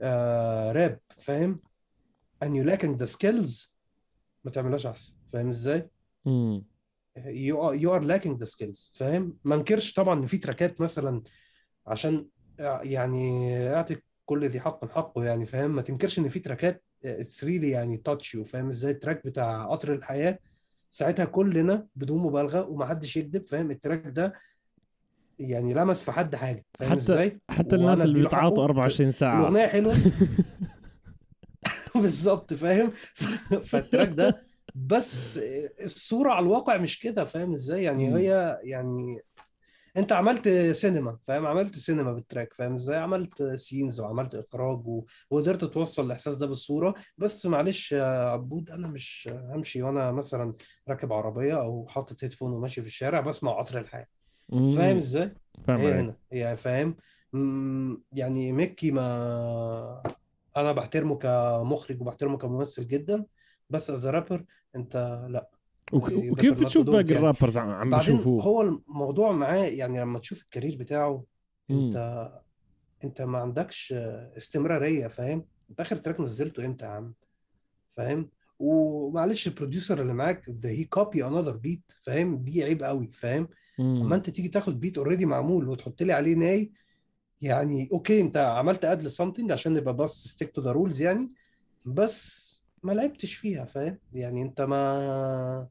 آه راب فاهم؟ and you lacking the skills ما تعملهاش أحسن. فاهم إزاي؟ امم you are, you are lacking the skills فاهم؟ ما انكرش طبعا إن في track ات مثلا عشان يعني أعطي كل ذي حق حقه يعني فاهم؟ ما تنكرش إن في track ات it's really يعني touch you فاهم إزاي؟ ال track بتاع قطر الحياة ساعتها كلنا بدون مبالغة ومحدش يكذب فاهم؟ ال track ده يعني لمس في حد حاجة فاهم حتى- إزاي؟ حتى الناس اللي بيتعاطوا حقه. 24 ساعة. الأغنية حلوة. [laughs] [laughs] بالظبط فاهم؟ فال track ده بس الصورة على الواقع مش كده فاهم إزاي؟ يعني. هي يعني انت عملت سينما فاهم؟ عملت سينما بال track فاهم إزاي؟ عملت scenes وعملت اخراج و... وقدرت توصل الاحساس ده بالصورة. بس معلش يا عبود أنا مش همشي وأنا مثلا راكب عربية أو حاطط headphone وماشي في الشارع بسمع قطر الحياة. فاهم إزاي؟ فاهم هي عليك. هنا؟ يعني فاهم؟ يعني مكي أنا بحترمه كمخرج وبحترمه كممثل جدا بس as rapper انت لا. وكيف بتشوف باقي. ال rappers عم بشوفوه هو الموضوع معاه يعني لما تشوف ال career بتاعه مم. انت انت ما عندكش استمرارية فاهم؟ انت آخر track نزلته إمتى يا عم؟ فاهم؟ ومعلش ال producer اللي معاك ده هي copy another beat فاهم؟ دي عيب قوي فاهم. أما انت تيجي تاخد beat already معمول وتحط لي عليه ناي يعني okay انت عملت add something عشان نبقى بس stick to the rules يعني بس ما لعبتش فيها فاهم؟ يعني انت ما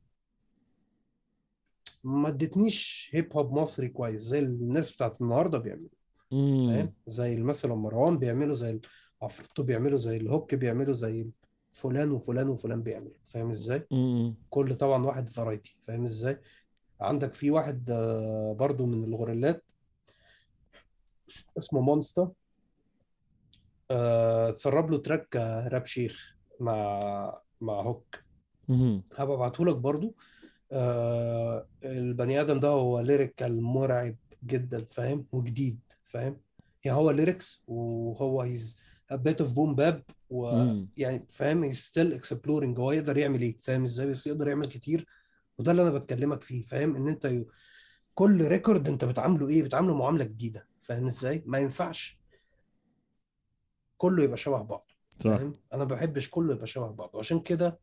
ما ادتنيش hip hop مصري كويس زي الناس بتاعت النهارده بيعملوا. فاهم زي مثلا مروان بيعملوا زي عفروتو بيعملوا زي الهوك بيعملوا زي فلان وفلان وفلان بيعملوا فاهم إزاي. كل طبعا واحد فرايتي فاهم إزاي عندك في واحد آه، برضو من الغوريلات اسمه مونستا آه، اتسرب له تراك آه، راب شيخ مع مع هوك. هبقى ابعته لك برضو آه، البني آدم ده هو ليريكال مرعب جدا فاهم؟ وجديد فاهم؟ يعني هو ليركس وهو هيز of boom bap مم. ويعني فاهم؟ he's still exploring هو يقدر يعمل إيه فاهم؟ إزاي؟ بس يقدر يعمل كتير. وده اللي أنا بتكلمك فيه فاهم؟ إن أنت ي- كل ريكورد أنت بتعامله إيه؟ بتعامله معاملة جديدة فاهم إزاي؟ ما ينفعش كله يبقى شبه بعض صح. فاهم؟ أنا ما بحبش كله يبقى شبه بعض وعشان كده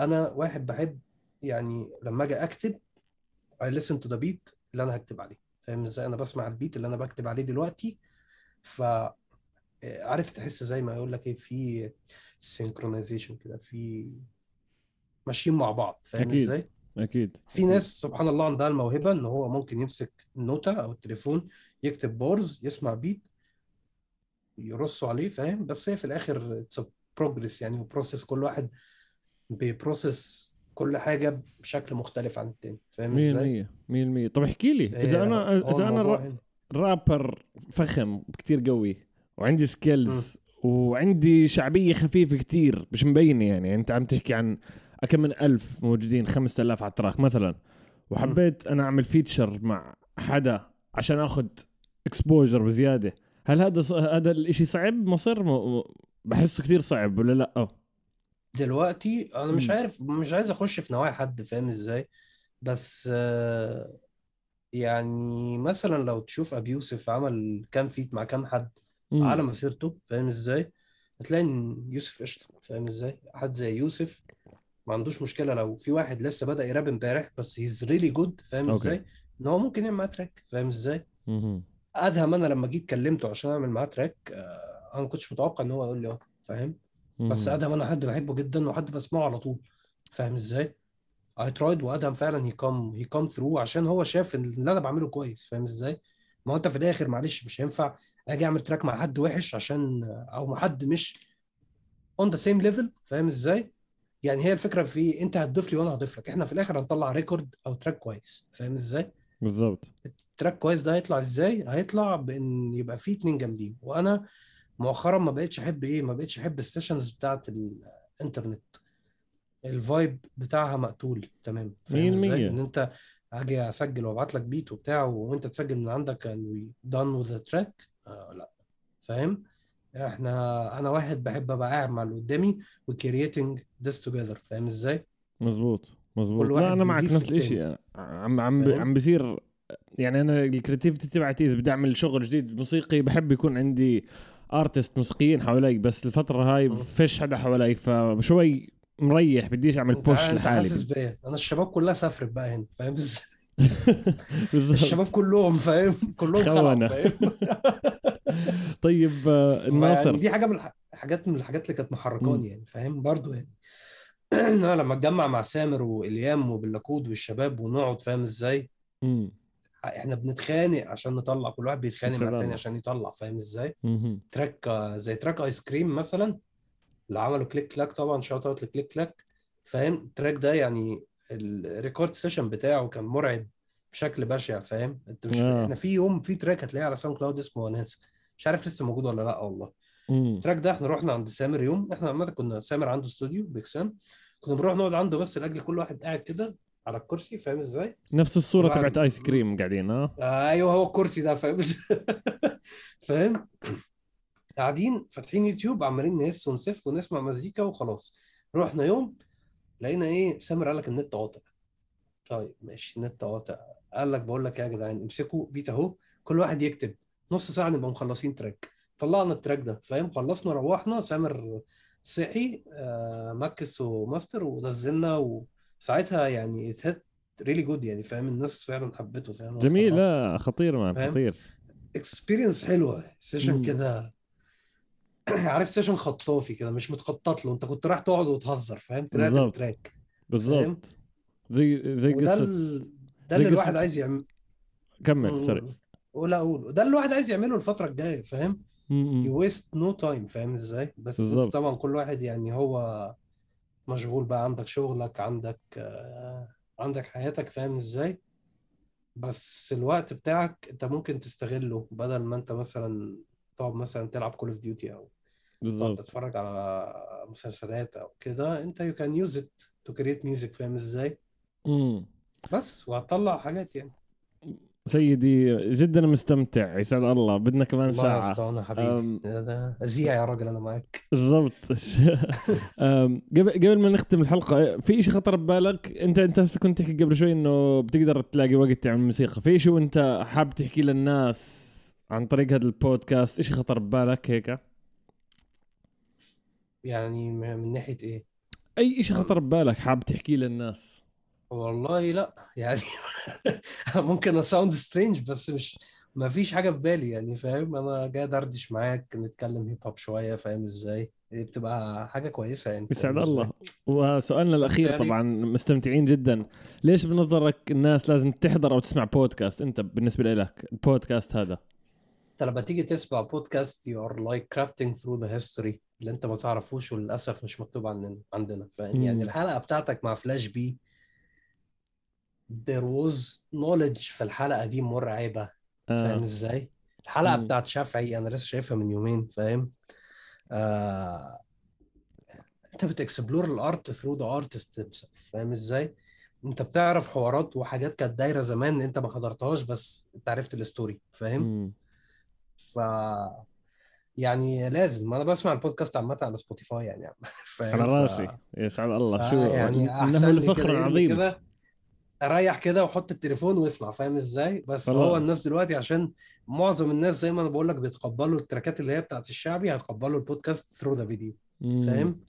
أنا واحد بحب يعني لما أجي أكتب I listen to the beat اللي أنا هكتب عليه. فاهم إزاي؟ أنا بسمع البيت اللي أنا بكتب عليه دلوقتي ف عارف تحس زي ما يقول لك إيه في synchronization كده في ماشيين مع بعض. فاهم أكيد. إزاي؟ أكيد في ناس سبحان الله عندها الموهبة إن هو ممكن يمسك النوتة أو التليفون يكتب bars يسمع beat يرصوا عليه فاهم؟ بس هي في الآخر it's progress يعني و process كل واحد بي process كل حاجة بشكل مختلف عن التاني فاهم إزاي؟ 100% 100% طب احكي لي إذا هي- أنا إذا أنا را-. رابر فخم كتير قوي وعندي skills وعندي شعبية خفيفة كتير مش مبينة يعني أنت عم تحكي عن كم من ألف موجودين 5000 على ال track مثلا وحبيت أنا أعمل feature مع حدا عشان اخذ exposure بزيادة هل هذا. هذا الإشي صعب مصر. بحسه كتير صعب ولا لأ دلوقتي أنا مش. عارف مش عايز أخش في نوايا حد فاهم إزاي بس آه، يعني مثلا لو تشوف أبي يوسف عمل كام feat مع كام حد. على مسيرته فاهم إزاي هتلاقي إن يوسف قشطة فاهم إزاي حد زي يوسف ما عندوش مشكلة لو في واحد لسه بدأ يراب امبارح بس he's really good فاهم okay. إزاي إن هو ممكن يعمل معاه track فاهم إزاي مهم. أدهم أنا لما جيت كلمته عشان أعمل معاه track آه، أنا ما كنتش متوقع إن هو يقول لي آه فاهم بس. ادهم أنا حد بحبه جدا وحد بسمعه على طول. فاهم إزاي؟ I tried وأدهم فعلا he came he came through عشان هو شاف اللي أنا بعمله كويس. فاهم إزاي؟ ما هو أنت في الآخر معلش مش هينفع أجي أعمل track مع حد وحش عشان أو مع حد مش on the same level فاهم إزاي؟ يعني هي الفكرة في أنت هتضيف لي وأنا هضيف لك. إحنا في الآخر هنطلع record أو track كويس. فاهم إزاي؟ بالضبط ال track كويس ده هيطلع إزاي؟ هيطلع بإن يبقى فيه اتنين جامدين. وأنا مؤخرا ما بقتش أحب إيه؟ ما بقتش أحب ال sessions بتاعت الإنترنت. ال vibe بتاعها مقتول. تمام. فاهم إزاي. إن أنت أجي أسجل وأبعت لك beat وبتاع وأنت تسجل من عندك and we done with the track. آه لا. فاهم؟ إحنا أنا واحد بحب أبقى قاعد مع اللي قدامي و creating this together. فاهم إزاي؟ مزبوط مظبوط. واحد لا أنا معك نفس. الشيء عم عم فاهم؟ عم بصير يعني أنا ال creativity تبعتي إذا بدي أعمل شغل جديد موسيقي بحب يكون عندي artist موسيقيين حوالي بس الفترة هاي. فيش حدا حوالي فشوي مريح بديش أعمل بوش لحالي. حاسس أنا الشباب كلها سافرت بقى هنا فاهم؟ [laughs] الشباب كلهم فاهم؟ كلهم. خلعوا فاهم؟ [laughs] طيب آه، يعني الناصر دي حاجة من الح- حاجات من الحاجات اللي كانت محركاني يعني فاهم؟ برضو يعني. [clears throat] أنا لما أتجمع مع سامر وإليام وباللاكود والشباب ونقعد فاهم إزاي. إحنا بنتخانق عشان نطلع كل واحد بيتخانق مع. التاني عشان يطلع فاهم إزاي. track زي track آيس كريم مثلا اللي عملوا كليك كلاك طبعا shout out ل كليك كلاك فاهم ال track ده يعني ال record session بتاعه كان مرعب بشكل بشع فاهم أنت مش آه. إحنا في يوم في track هتلاقيه على ساوند كلاود اسمه وناس مش عارف لسه موجود ولا لأ والله. ال track ده إحنا رحنا عند سامر يوم إحنا عامة كنا سامر عنده استوديو بيكسام كنا بنروح نقعد عنده بس لاجل كل واحد قاعد كده على الكرسي فاهم إزاي؟ نفس الصورة تبعت آيس كريم قاعدين آه آه أيوه هو الكرسي ده فاهم؟ [laughs] فاهم؟ قاعدين فاتحين يوتيوب عمالين نهس ونسف ونسمع مزيكا وخلاص. رحنا يوم لقينا إيه سامر قال لك النت قاطع. طيب ماشي النت قاطع. قال لك بقول لك إيه يا جدعان امسكوا beat أهو كل واحد يكتب. نص ساعة نبقى مخلصين track. طلعنا ال track ده فاهم؟ خلصنا روحنا. سامر صحي آه mix و master ونزلنا وساعتها يعني it hit really good يعني فاهم؟ الناس فعلا حبته فاهم؟ جميل. لا خطير man؟ خطير. experience حلوة. session. كده [clears throat] عارف session خطافي كده مش متخطط له. انت كنت رايح تقعد وتهزر فاهم؟ طلعت بالظبط. ال track بالضبط زي زي قصة ده اللي الواحد عايز يعمل كمل sorry. ولا أقول ده اللي الواحد عايز يعمله الفترة الجاية فاهم؟ مم. you waste no time فاهم إزاي؟ بس بالظبط. طبعا كل واحد يعني هو مشغول بقى عندك شغلك عندك آه، عندك حياتك فاهم إزاي؟ بس الوقت بتاعك أنت ممكن تستغله بدل ما أنت مثلا تقعد مثلا تلعب Call of Duty أو تقعد بالضبط تتفرج على مسلسلات أو كده أنت you can use it to create music فاهم إزاي؟ مم. بس وهتطلع حاجات يعني. سيدي جدا مستمتع يسعد الله. بدنا كمان الله ساعة. أنا حبيبي. ازيع يا راجل أنا معاك بالضبط. [laughs] قبل قبل ما نختم الحلقة في شيء خطر ببالك؟ أنت أنت هسه كنت تحكي قبل شوي إنه بتقدر تلاقي وقت تعمل موسيقى في شيء وأنت حاب تحكي للناس عن طريق هذا البودكاست شيء خطر ببالك هيك؟ يعني من ناحية إيه؟ أي شيء خطر ببالك حاب تحكيه للناس؟ والله لا. يعني [laughs] ممكن I sound strange بس مش ما فيش حاجة في بالي يعني فاهم؟ أنا جاي دردش معاك نتكلم هيب هوب شوية فاهم إزاي؟ دي بتبقى حاجة كويسة يعني. يسعد؟ الله. وسؤالنا الأخير يعني- طبعا مستمتعين جدا. ليش بنظرك الناس لازم تحضر أو تسمع بودكاست أنت بالنسبة لك البودكاست هذا؟ أنت لما تيجي تسمع بودكاست you are like crafting through the history اللي أنت ما تعرفوش وللأسف مش مكتوب عندنا عندنا فاهم. يعني الحلقة بتاعتك مع فلاش بي there was knowledge في الحلقة دي مرعبه فاهم آه. إزاي؟ الحلقة مم. بتاعت شافعي أنا لسه شايفها من يومين فاهم؟ آه... أنت بت explore ال art through the artist فاهم إزاي؟ أنت بتعرف حوارات وحاجات كانت دايرة زمان أنت ما حضرتهاش بس أنت عرفت ال story فاهم؟ ف يعني لازم أنا بسمع البودكاست عامة على سبوتيفاي يعني [laughs] فاهم على ف- رأسي يسعد الله ف- شو يعني انه أحسن لي لفخر كده واحط التليفون واسمع فاهم إزاي؟ بس خلاص. هو الناس دلوقتي عشان معظم الناس زي ما أنا بقول لك بيتقبلوا التراكات اللي هي بتاعت الشعبي هيتقبلوا البودكاست through the video. فاهم.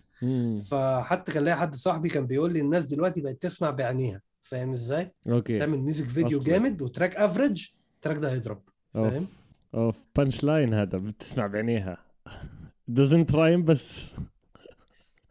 فحتى كان ليا حد صاحبي كان بيقول لي الناس دلوقتي بقت تسمع بعينيها فاهم إزاي؟ okay. تعمل music video أصلي. جامد و track average ال track ده هيضرب فاهم؟ أوف. punchline هذا بتسمع بعينيها. [laughs] doesn't rhyme بس.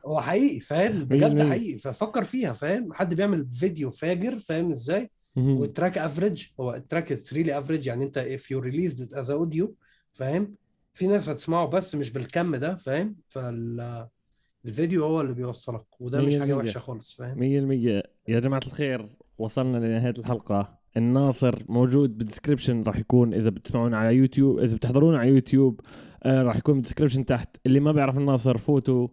هو حقيقي فاهم؟ بجد. حقيقي. ففكر فيها فاهم؟ حد بيعمل فيديو فاجر فاهم إزاي. وال track average هو ال track it's really average يعني أنت you released it as audio فاهم؟ في ناس هتسمعه بس مش بالكم ده فاهم؟ فالفيديو هو اللي بيوصلك وده مش حاجة. وحشة خالص فاهم؟ مية المية يا جماعة الخير وصلنا لنهاية الحلقة. الناصر موجود بال description راح يكون إذا بتسمعونا على يوتيوب إذا بتحضرونا على يوتيوب آه راح يكون بال description تحت. اللي ما بيعرف الناصر فوتوا.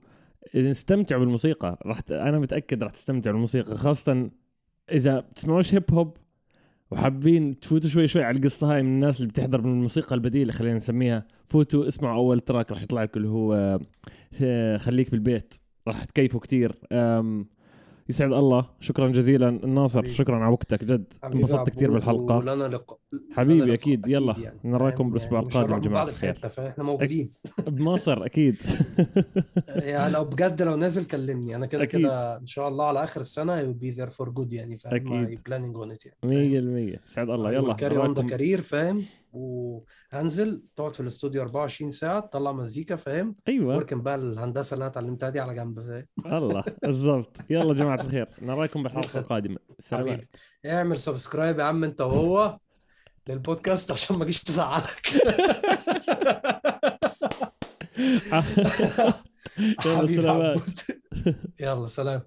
استمتعوا بالموسيقى راح ت... أنا متأكد راح تستمتعوا بالموسيقى خاصة إذا بتسمعوش هيب هوب وحابين تفوتوا شوي شوي على القصة هاي من الناس اللي بتحضر من الموسيقى البديلة خلينا نسميها. فوتوا اسمعوا أول track راح يطلع لكم اللي هو آه، خليك بالبيت راح تكيفوا كتير. أم يسعد الله. شكرا جزيلا. الناصر حبيبي. شكرا على وقتك. جد انبسطت كثير بالحلقة. ولنا لق... حبيبي، لنا لقاء أكيد. يلا، يعني. نراكم فاهم؟ بالأسبوع يعني القادم في الخير. فإحنا موجودين. [laughs] بمصر أكيد. [laughs] يعني لو بجد لو نازل كلمني. أنا كده. كده إن شاء الله على آخر السنة you'll be there for good يعني. فاهم؟ planning on it يعني. 100% سعد الله. يلا carry on the career فاهم؟ وهنزل تقعد في الاستوديو 24 ساعة تطلع مزيكا فاهم؟ أيوه. وركن بقى الهندسة اللي أنا اتعلمتها دي على جنب فاهم؟ الله بالضبط. يلا جماعة الخير نراكم بالحلقة [laughs] القادمة. سلامات حبيبي. اعمل سبسكرايب يا عم أنت وهو للبودكاست عشان ما اجيش تزعلك. [laughs] يلا عبود. يلا سلام.